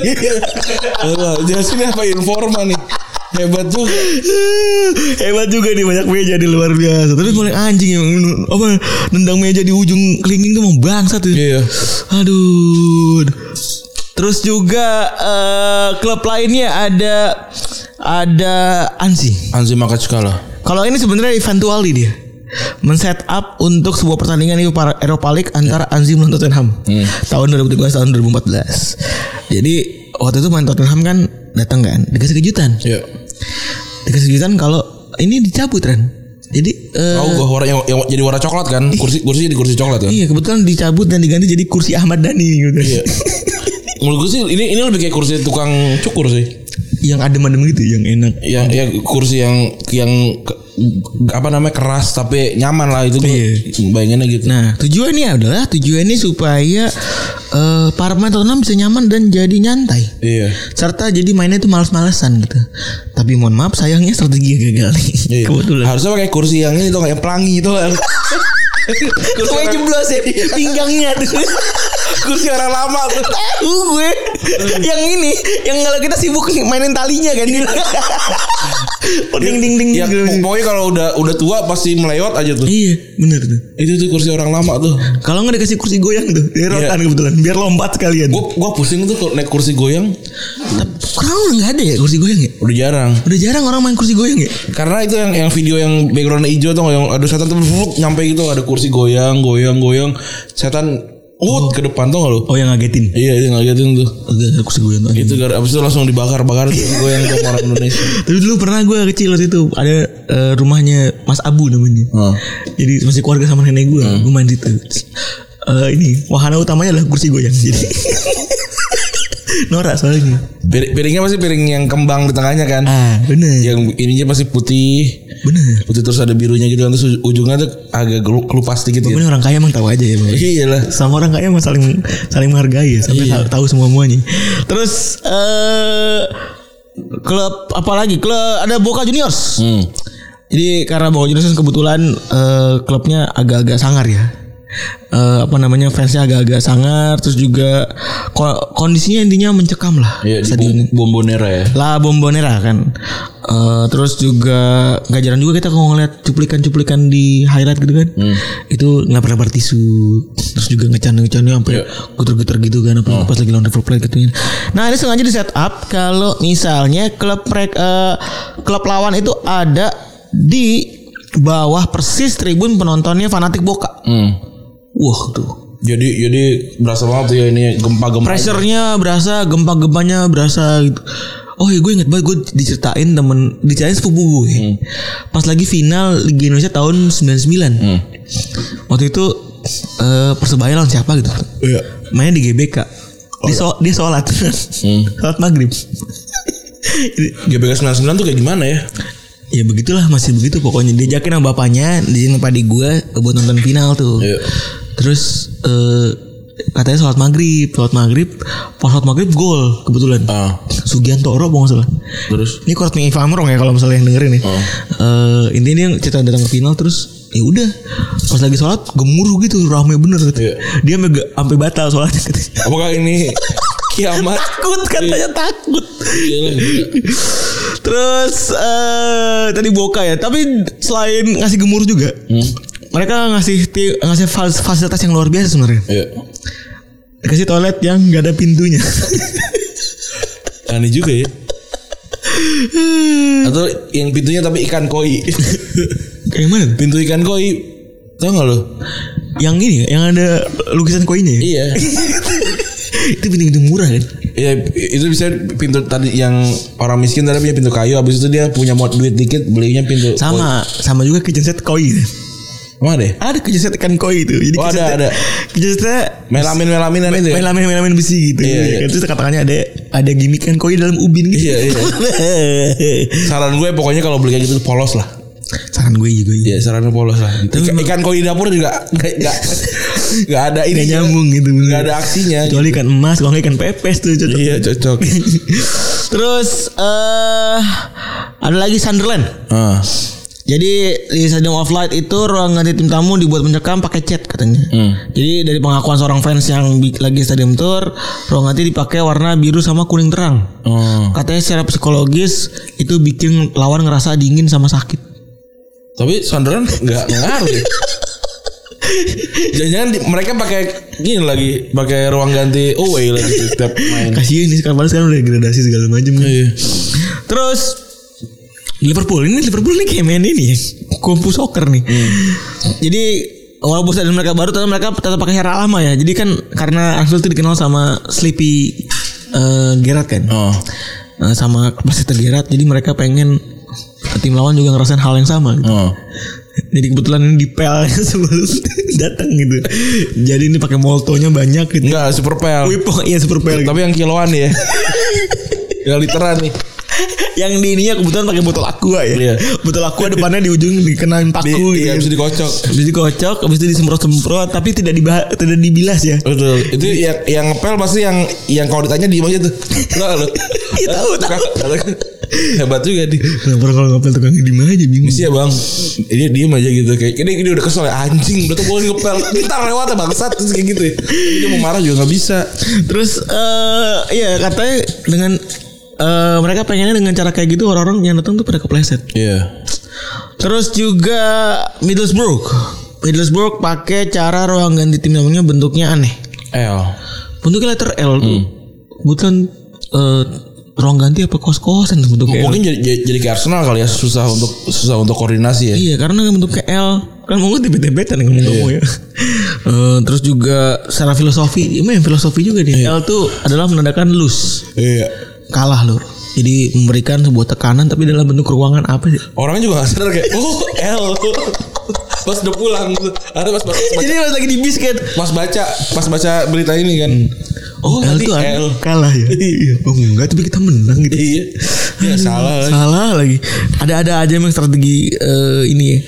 Wah, Chelsea ini apa informa nih? Hebat juga. Hebat juga nih banyak meja di luar biasa Tapi mulai anjing yang apa nendang meja di ujung kelingking tuh mau bangsa tuh Iya. Aduh. Terus juga eh, klub lainnya ada ada Ansi. Anzi Makachkala. Kalau ini sebenarnya eventually dia men-set up untuk sebuah pertandingan itu para Eropa League antara Anzi melawan Tottenham tahun 2013 tahun 2014. Jadi waktu itu main Tottenham kan datang kan dikasih kejutan. Iya. Dikasih kejutan kalau ini dicabut kan. Jadi eh, Tahu warna yang, yang jadi warna coklat kan? Kursi kursi jadi kursi coklat kan? iya kebetulan dicabut dan diganti jadi kursi Ahmad Dhani gitu. Iya. *laughs* Menurut gue sih ini ini lebih kayak kursi tukang cukur sih. Yang adem-adem gitu yang enak. Yang ya kursi yang yang apa namanya keras tapi nyaman lah itu Iya. bayanginnya gitu. Nah, tujuannya adalah tujuannya supaya eh, para pemain Tottenham bisa nyaman dan jadi nyantai. Iya. Serta jadi mainnya itu males-malesan gitu. Tapi mohon maaf sayangnya strategi gagal nih. Iya. Kebetulan. Harusnya pakai kursi yang ini tuh yang pelangi itu *laughs* kan. Sampai jeblos ya pinggangnya tuh. Kursi orang lama tuh. Tahu *laughs* gue. yang ini yang kalau kita sibuk mainin talinya kan. *laughs* oh, ding ding ding. Ya, pokoknya kalau udah udah tua pasti melewat aja tuh. Iya, bener tuh. Itu tuh kursi orang lama tuh. Kalau nggak dikasih kursi goyang tuh, derotan Iya. kebetulan biar lompat sekalian. Gue gua pusing tuh kalau naik kursi goyang Sekarang udah nggak ada ya kursi goyang ya? udah jarang. Udah jarang orang main kursi goyang ya? Karena itu yang yang video yang backgroundnya hijau tuh yang ada setan tuh nyampe gitu ada kursi goyang goyang goyang setan uh ke depan tuh gak lu? Oh yang ngagetin. Iya itu ngagetin tuh. Agak ada kursi goyang tuh. Itu gara abis itu langsung dibakar bakar tuh *laughs* goyang tuh orang Indonesia. Tapi dulu pernah gue kecil waktu itu ada eh, rumahnya Mas Abu namanya. Hmm. Jadi masih keluarga sama nenek gue. Gue main di situ. Terus, eh, ini wahana utamanya adalah kursi goyang. Jadi *laughs* norak soalnya. Pir- piringnya pasti piring yang kembang di tengahnya kan. Ah bener. Yang ininya pasti putih. Bener. Putih terus ada birunya gitu kan terus ujungnya tuh agak kelupas dikit gitu. Pokoknya orang kaya emang tahu aja ya. Iya lah. sama orang kaya emang saling saling menghargai ya sampai Iya. tahu, semua muanya. Terus eh klub apa lagi? Klub ada Boca Juniors. Hmm. Jadi karena Boca Juniors kan kebetulan eh, klubnya agak-agak sangar ya. Eh, apa namanya fansnya agak-agak sangar terus juga ko- kondisinya intinya mencekam lah Iya di stadion Bombonera ya. La Bombonera kan. Eh, terus juga gak jarang juga kita kalau ngeliat cuplikan-cuplikan di highlight gitu kan. Itu ngelapar-lapar tisu. Terus juga ngecanda-ngecanda sampai Iya. geter-geter gitu kan apa pas lagi lawan River Plate gitu. Nah, ini sengaja di set up kalau misalnya klub eh, klub lawan itu ada di bawah persis tribun penontonnya fanatik Boca. Hmm. Wah, tuh. Jadi jadi berasa banget tuh ya ini gempa-gempa. Pressure-nya berasa, gempa-gempanya berasa gitu. Oh iya gue inget banget gue diceritain temen Diceritain sepupu gue Pas lagi final Liga Indonesia tahun 99 Waktu itu eh, Persebaya lawan siapa gitu Iya. Mainnya di GBK Dia, so, dia sholat *laughs* Sholat maghrib GBK 99 tuh kayak gimana ya? ya begitulah masih begitu pokoknya diajakin sama bapaknya di sini padi gue buat nonton final tuh Iya. Terus eh, katanya sholat maghrib sholat maghrib pas sholat maghrib gol kebetulan Ah, Sugiantoro nggak salah terus ini if I'm wrong ya kalau misalnya yang dengerin nih Oh. Eh, intinya dia cerita datang ke final terus ya udah pas lagi sholat gemuruh gitu rame bener gitu. Iya. dia sampai batal sholatnya katanya. *laughs* apakah ini kiamat? takut katanya takut Iya gila. Terus eh tadi Boka ya, tapi selain ngasih gemuruh juga, mereka ngasih ngasih fas- fasilitas yang luar biasa sebenarnya. Iya. Dikasih toilet yang nggak ada pintunya. *laughs* Aneh juga ya. *laughs* Atau yang pintunya tapi ikan koi. Kayak mana? Pintu ikan koi. Tahu gak lo? Yang ini ya, yang ada lukisan koinnya ya? Iya. *laughs* itu pintu-pintu murah kan? Iya itu bisa pintu tadi yang orang miskin tadi punya pintu kayu habis itu dia punya mod duit dikit belinya pintu Sama, sama juga kitchen set koi. Emang ada ya? Ada kitchen set ikan koi itu. Jadi Oh, ada, ada. Set Melamin melaminan itu ya? melamin melamin besi gitu. Iya, iya. Terus katakannya ada ada gimmick ikan koi dalam ubin gitu. Iya, iya. *laughs* Saran gue pokoknya kalau beli kayak gitu polos lah. Saran gue juga. Iya. Iya sarannya polos lah. Ikan, ikan koi di dapur juga nggak nggak *laughs* nggak ada ini Gak nyambung gitu. Nggak ada aksinya. Kecuali ikan emas Kalau ikan pepes tuh cocok Iya cocok. *laughs* Terus eh Ada lagi Sunderland Ah. Jadi di Stadium of Light itu ruang ganti tim tamu dibuat mencekam pakai cat katanya. Hmm. Jadi dari pengakuan seorang fans yang lagi stadium tour, ruang ganti dipakai warna biru sama kuning terang. Oh. Katanya secara psikologis itu bikin lawan ngerasa dingin sama sakit. Tapi Sunderland nggak ngaruh ya. Jangan-jangan mereka pakai gini lagi, pakai ruang ganti away lagi setiap main. Kasihan nih sekarang sekarang udah gradasi segala macam. Iya. Terus Liverpool ini Liverpool ini kayak main ini ya. Kumpu soccer nih. Jadi walaupun stadion mereka baru tapi mereka tetap pakai cara lama ya. Jadi kan karena Anfield itu dikenal sama Sleepy eh, Gerrard kan. Oh. Nah, sama Peseter Gerrard jadi mereka pengen tim lawan juga ngerasain hal yang sama gitu. Oh. Jadi kebetulan ini dipel *laughs* sebelum datang gitu. Jadi ini pakai moltonya banyak gitu. Enggak super pel. Pokoknya iya super pel. Tapi yang kiloan ya. *laughs* yang literan nih. Yang di ininya kebetulan pakai botol aqua ya. Iya. Botol aqua depannya di ujung dikenain Di, paku iya, gitu. bisa dikocok. Habis dikocok, habis itu disemprot-semprot tapi tidak dibah tidak dibilas ya. Betul. Itu yang yang ngepel pasti yang yang kalau ditanya diem aja tuh. Enggak lo. Iya, tahu, tahu. Hebat juga di. Kenapa kalau ngapel tukang di mana aja bingung. Iya bang, dia diem aja gitu kayak ini ini udah kesel ya anjing, udah tuh boleh ngepel, kita lewat ya bangsat terus kayak gitu. ya. Dia mau marah juga nggak bisa. Terus eh iya katanya dengan eh mereka pengennya dengan cara kayak gitu orang-orang yang datang tuh pada kepleset. Iya. Terus juga Middlesbrough. Middlesbrough pakai cara ruang ganti tim namanya bentuknya aneh. L. Bentuknya letter L tuh. Kebetulan eh, ruang ganti apa kos-kosan bentuknya. Mungkin jadi, jadi, jadi kayak Arsenal kali ya susah untuk susah untuk koordinasi ya. Iya karena bentuknya L kan mau tibet-tibetan ngomong ngomong ya. Eh, terus juga secara filosofi, emang yang filosofi juga nih. L tuh adalah menandakan lose, Iya. Kalah lur. Jadi memberikan sebuah tekanan tapi dalam bentuk ruangan apa sih? Orangnya juga gak sadar kayak oh L. pas udah pulang. Ada pas pas, *laughs* pas, Jadi pas lagi di bis kan, pas baca pas baca berita ini kan. oh, L tadi tuh L. kalah ya. Iya. Oh enggak tapi kita menang gitu. Iya. Ya salah lagi. Salah lagi. Ada-ada aja emang strategi eh, ini. ya.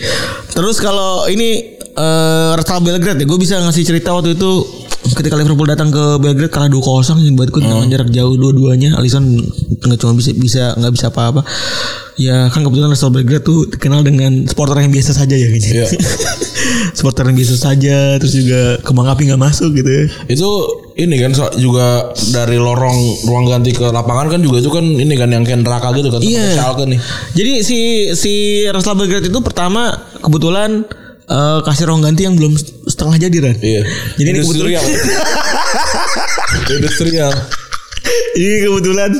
Terus kalau ini eh Real Belgrade ya, gue bisa ngasih cerita waktu itu ketika Liverpool datang ke Belgrade kalah 2-0 yang buatku dengan jarak jauh dua-duanya. Alisson nggak cuma bisa bisa nggak bisa apa-apa. Ya kan kebetulan Real Belgrade tuh dikenal dengan supporter yang biasa saja ya gitu. Iya. *laughs* supporter yang biasa saja terus juga kembang api nggak masuk gitu ya. Itu ini kan so- juga dari lorong ruang ganti ke lapangan kan juga itu kan ini kan yang kayak neraka gitu kan Iya. seperti Schalke nih. Jadi si si Real Belgrade itu pertama kebetulan eh, kasih ruang ganti yang belum setengah jadi Ran. Iya. Jadi ini industrial. *laughs* industrial. Ini kebetulan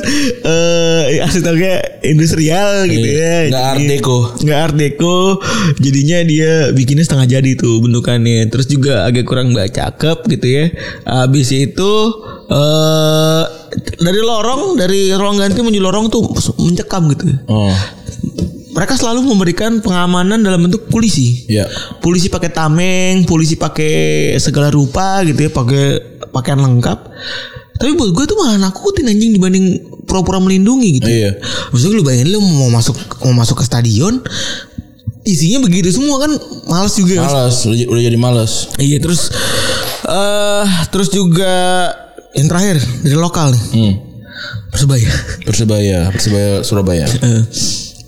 eh arsiteknya industrial gitu ya. Iya. Nggak art Jadi- deco. Nggak art deco. Jadinya dia bikinnya setengah jadi tuh bentukannya. Terus juga agak kurang mbak cakep gitu ya. Habis itu eh dari lorong dari ruang ganti menuju lorong tuh mencekam gitu. Oh. Mereka selalu memberikan pengamanan dalam bentuk polisi. Iya. Polisi pakai tameng, polisi pakai segala rupa gitu ya, pakai pakaian lengkap. Tapi buat gue tuh malah nakutin anjing dibanding pura-pura melindungi gitu. Iya. Maksudnya lu bayangin lu mau masuk mau masuk ke stadion isinya begitu semua kan males juga. Mas. Males, udah, udah jadi males. Iya terus eh terus juga yang terakhir dari lokal nih. Hmm. Persebaya. Persebaya, Persebaya Surabaya. Eh,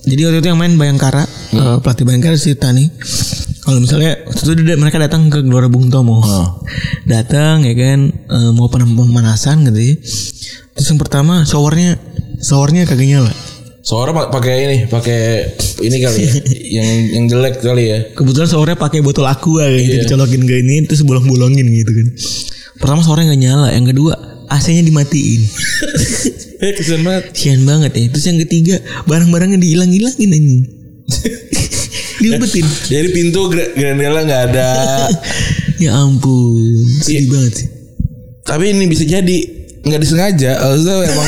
jadi waktu itu yang main Bayangkara, eh, pelatih Bayangkara si Tani. Kalau misalnya waktu itu dia- mereka datang ke Gelora Bung Tomo, Oh. datang ya kan eh, mau pemanasan gitu ya. Terus yang pertama showernya showernya kagak nyala. Pa- pakai ini, pakai ini kali ya, *laughs* yang yang jelek kali ya. Kebetulan showernya pakai botol aqua gitu Iya. dicolokin ke ini terus bolong-bolongin gitu kan. Pertama showernya nggak nyala, yang kedua AC-nya dimatiin. *laughs* Eh, kesian banget. Sian banget ya. Terus yang ketiga barang-barangnya dihilang-hilangin anjing. *laughs* Diumpetin. Jadi pintu grandela nggak ada. *laughs* Ya ampun, sedih Iya. banget sih. Tapi ini bisa jadi nggak disengaja. Maksudnya emang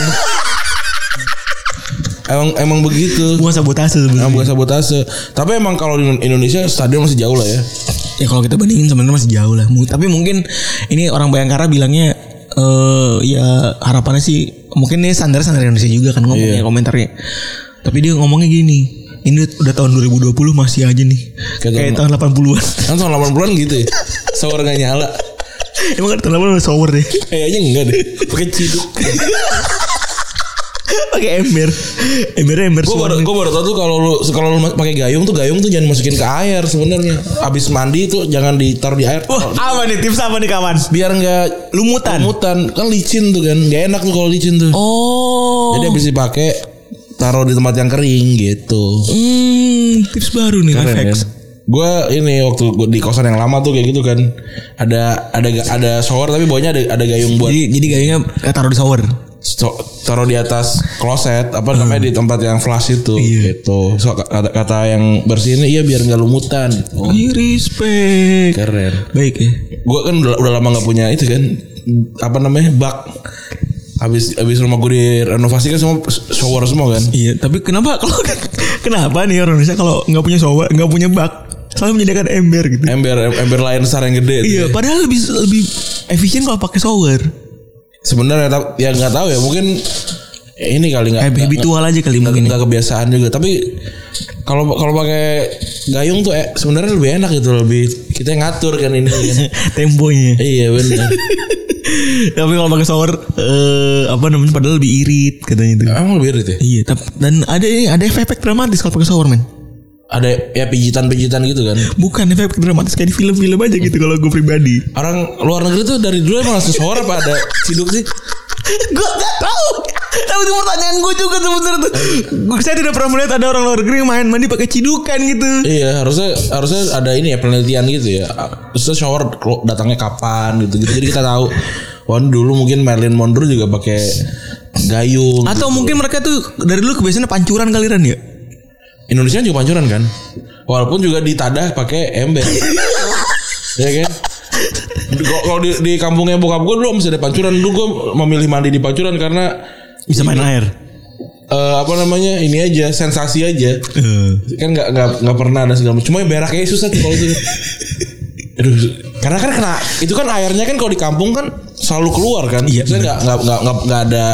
emang emang begitu. Bukan sabotase sebenarnya. Emang bukan sabotase. Tapi emang kalau di Indonesia stadion masih jauh lah ya. Ya kalau kita bandingin sebenarnya masih jauh lah. Tapi mungkin ini orang Bayangkara bilangnya eh ya harapannya sih mungkin ini standar standar Indonesia juga kan ngomongnya Iya. komentarnya. Tapi dia ngomongnya gini. Ini udah tahun 2020 masih aja nih. Kayak Kayak tahun 80-an. Kan tahun 80-an gitu ya. Shower nggak nyala. Emang kan tahun 80-an shower deh. Kayaknya enggak deh. Pakai ciduk. Pakai ember. Ember ember Gue baru gue baru tau tuh kalau lu kalau lu pakai gayung tuh gayung tuh jangan masukin ke air sebenarnya. Abis mandi tuh jangan ditaruh di air. Wah, apa nih tips apa nih kawan? Biar nggak Lumutan. lumutan kan licin tuh kan. Gak enak tuh kalau licin tuh. Oh. Jadi abis dipakai taruh di tempat yang kering gitu. Hmm, tips baru nih Keren FX. kan? Gue ini waktu gua di kosan yang lama tuh kayak gitu kan. Ada ada ada shower tapi bawahnya ada ada gayung buat Jadi jadi gayungnya eh, taruh di shower. Taruh di atas kloset apa namanya di tempat yang flush itu gitu. So, kata, kata yang bersih ini iya biar nggak lumutan. Oh, Ih, respect. keren. Baik ya. Gue kan udah, udah lama nggak punya itu kan apa namanya bak. Habis habis rumah gue direnovasi kan semua shower semua kan. Iya, tapi kenapa kalau *laughs* kenapa nih orang Indonesia kalau nggak punya shower, nggak punya bak, selalu menyediakan ember gitu. Ember ember lain besar yang gede. tuh Iya, ya. padahal lebih lebih efisien kalau pakai shower. Sebenarnya ya nggak tahu ya mungkin ini kali nggak Eh, habitual aja kali mungkin. ya. nggak kebiasaan juga tapi kalau kalau pakai gayung tuh eh, sebenarnya lebih enak gitu lebih kita yang ngatur kan ini kan. *laughs* Temponya. iya benar *laughs* tapi kalau pakai shower eh apa namanya padahal lebih irit katanya itu. emang lebih irit ya Iya, tapi dan ada ini ada efek dramatis kalau pakai shower men. Ada ya pijitan-pijitan gitu kan Bukan efek dramatis kayak di film-film aja gitu kalau gue pribadi. orang luar negeri tuh dari dulu emang langsung shower apa ada ciduk sih gue gak tahu. Tapi itu pertanyaan gue juga tuh. Gua- Saya tidak pernah melihat ada orang luar negeri yang main mandi pakai cidukan gitu. iya harusnya harusnya ada ini ya penelitian gitu ya terus shower datangnya kapan gitu gitu jadi kita tahu wah ini dulu mungkin Marilyn Monroe juga pakai gayung Atau mungkin mereka tuh dari dulu kebiasaannya pancuran kali Ran ya. Indonesia juga pancuran kan? Walaupun juga ditadah pakai ember. *laughs* Ya kan? Kalau- di, di kampungnya bokap gue dulu masih ada pancuran. Dulu gue memilih mandi di pancuran karena Bisa main air. eh, apa namanya? Ini aja sensasi aja. Kan nggak nggak nggak pernah ada segala macam. Cuma yang berak kayak susah tuh kalau itu. Aduh, karena kan kena itu kan airnya kan kalau di kampung kan selalu keluar kan? Iya, nggak nggak nggak nggak ada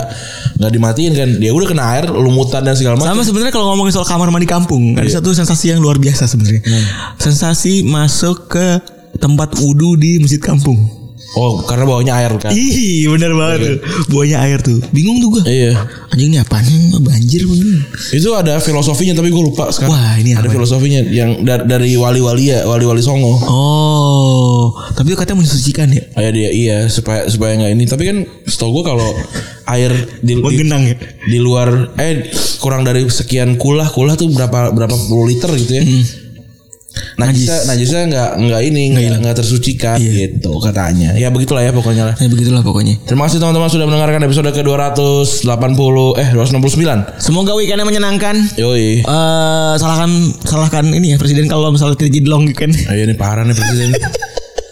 nggak dimatiin kan dia udah kena air lumutan dan segala macam Sama sebenarnya kalau ngomongin soal kamar mandi kampung, ada satu sensasi yang luar biasa sebenarnya. Sensasi masuk ke tempat wudhu di masjid kampung. Oh karena bawahnya air kan Ih, bener banget tuh. Buahnya air tuh. Bingung tuh gue. iya Anjing ini apaan nih? Banjir begini. itu ada filosofinya tapi gue lupa sekarang Wah, ini ada filosofinya yang dari, dari wali-wali ya wali-wali songo Oh, tapi katanya mensucikan ya? Kayak dia iya supaya supaya nggak ini tapi kan setahu gue kalau air di, di, Menggenang ya? di luar eh kurang dari sekian kulah kulah tuh berapa berapa puluh liter gitu ya najisnya najisnya nggak nggak ini nggak nggak tersucikan gitu katanya. Ya begitulah ya pokoknya lah. Ya begitulah pokoknya. terima kasih teman-teman sudah mendengarkan episode ke 280 eh 269 Semoga weekendnya menyenangkan. yoi. Eh salahkan salahkan ini ya presiden kalau misalnya tidak jadi long weekend. ayo ini parah nih presiden.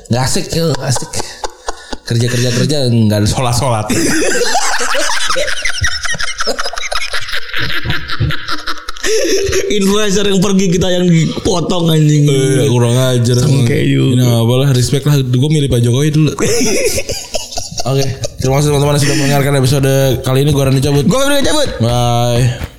Nggak asik nggak asik. Kerja kerja kerja nggak ada sholat sholat *laughs* Influencer yang pergi kita yang dipotong anjing. Eh, kurang ajar Oke, juga. Ini apa lah respect lah Gue milih Pak Jokowi dulu *laughs* Oke Terima kasih teman-teman sudah mendengarkan episode kali ini. Gue Randy cabut. Gue udah cabut. Bye.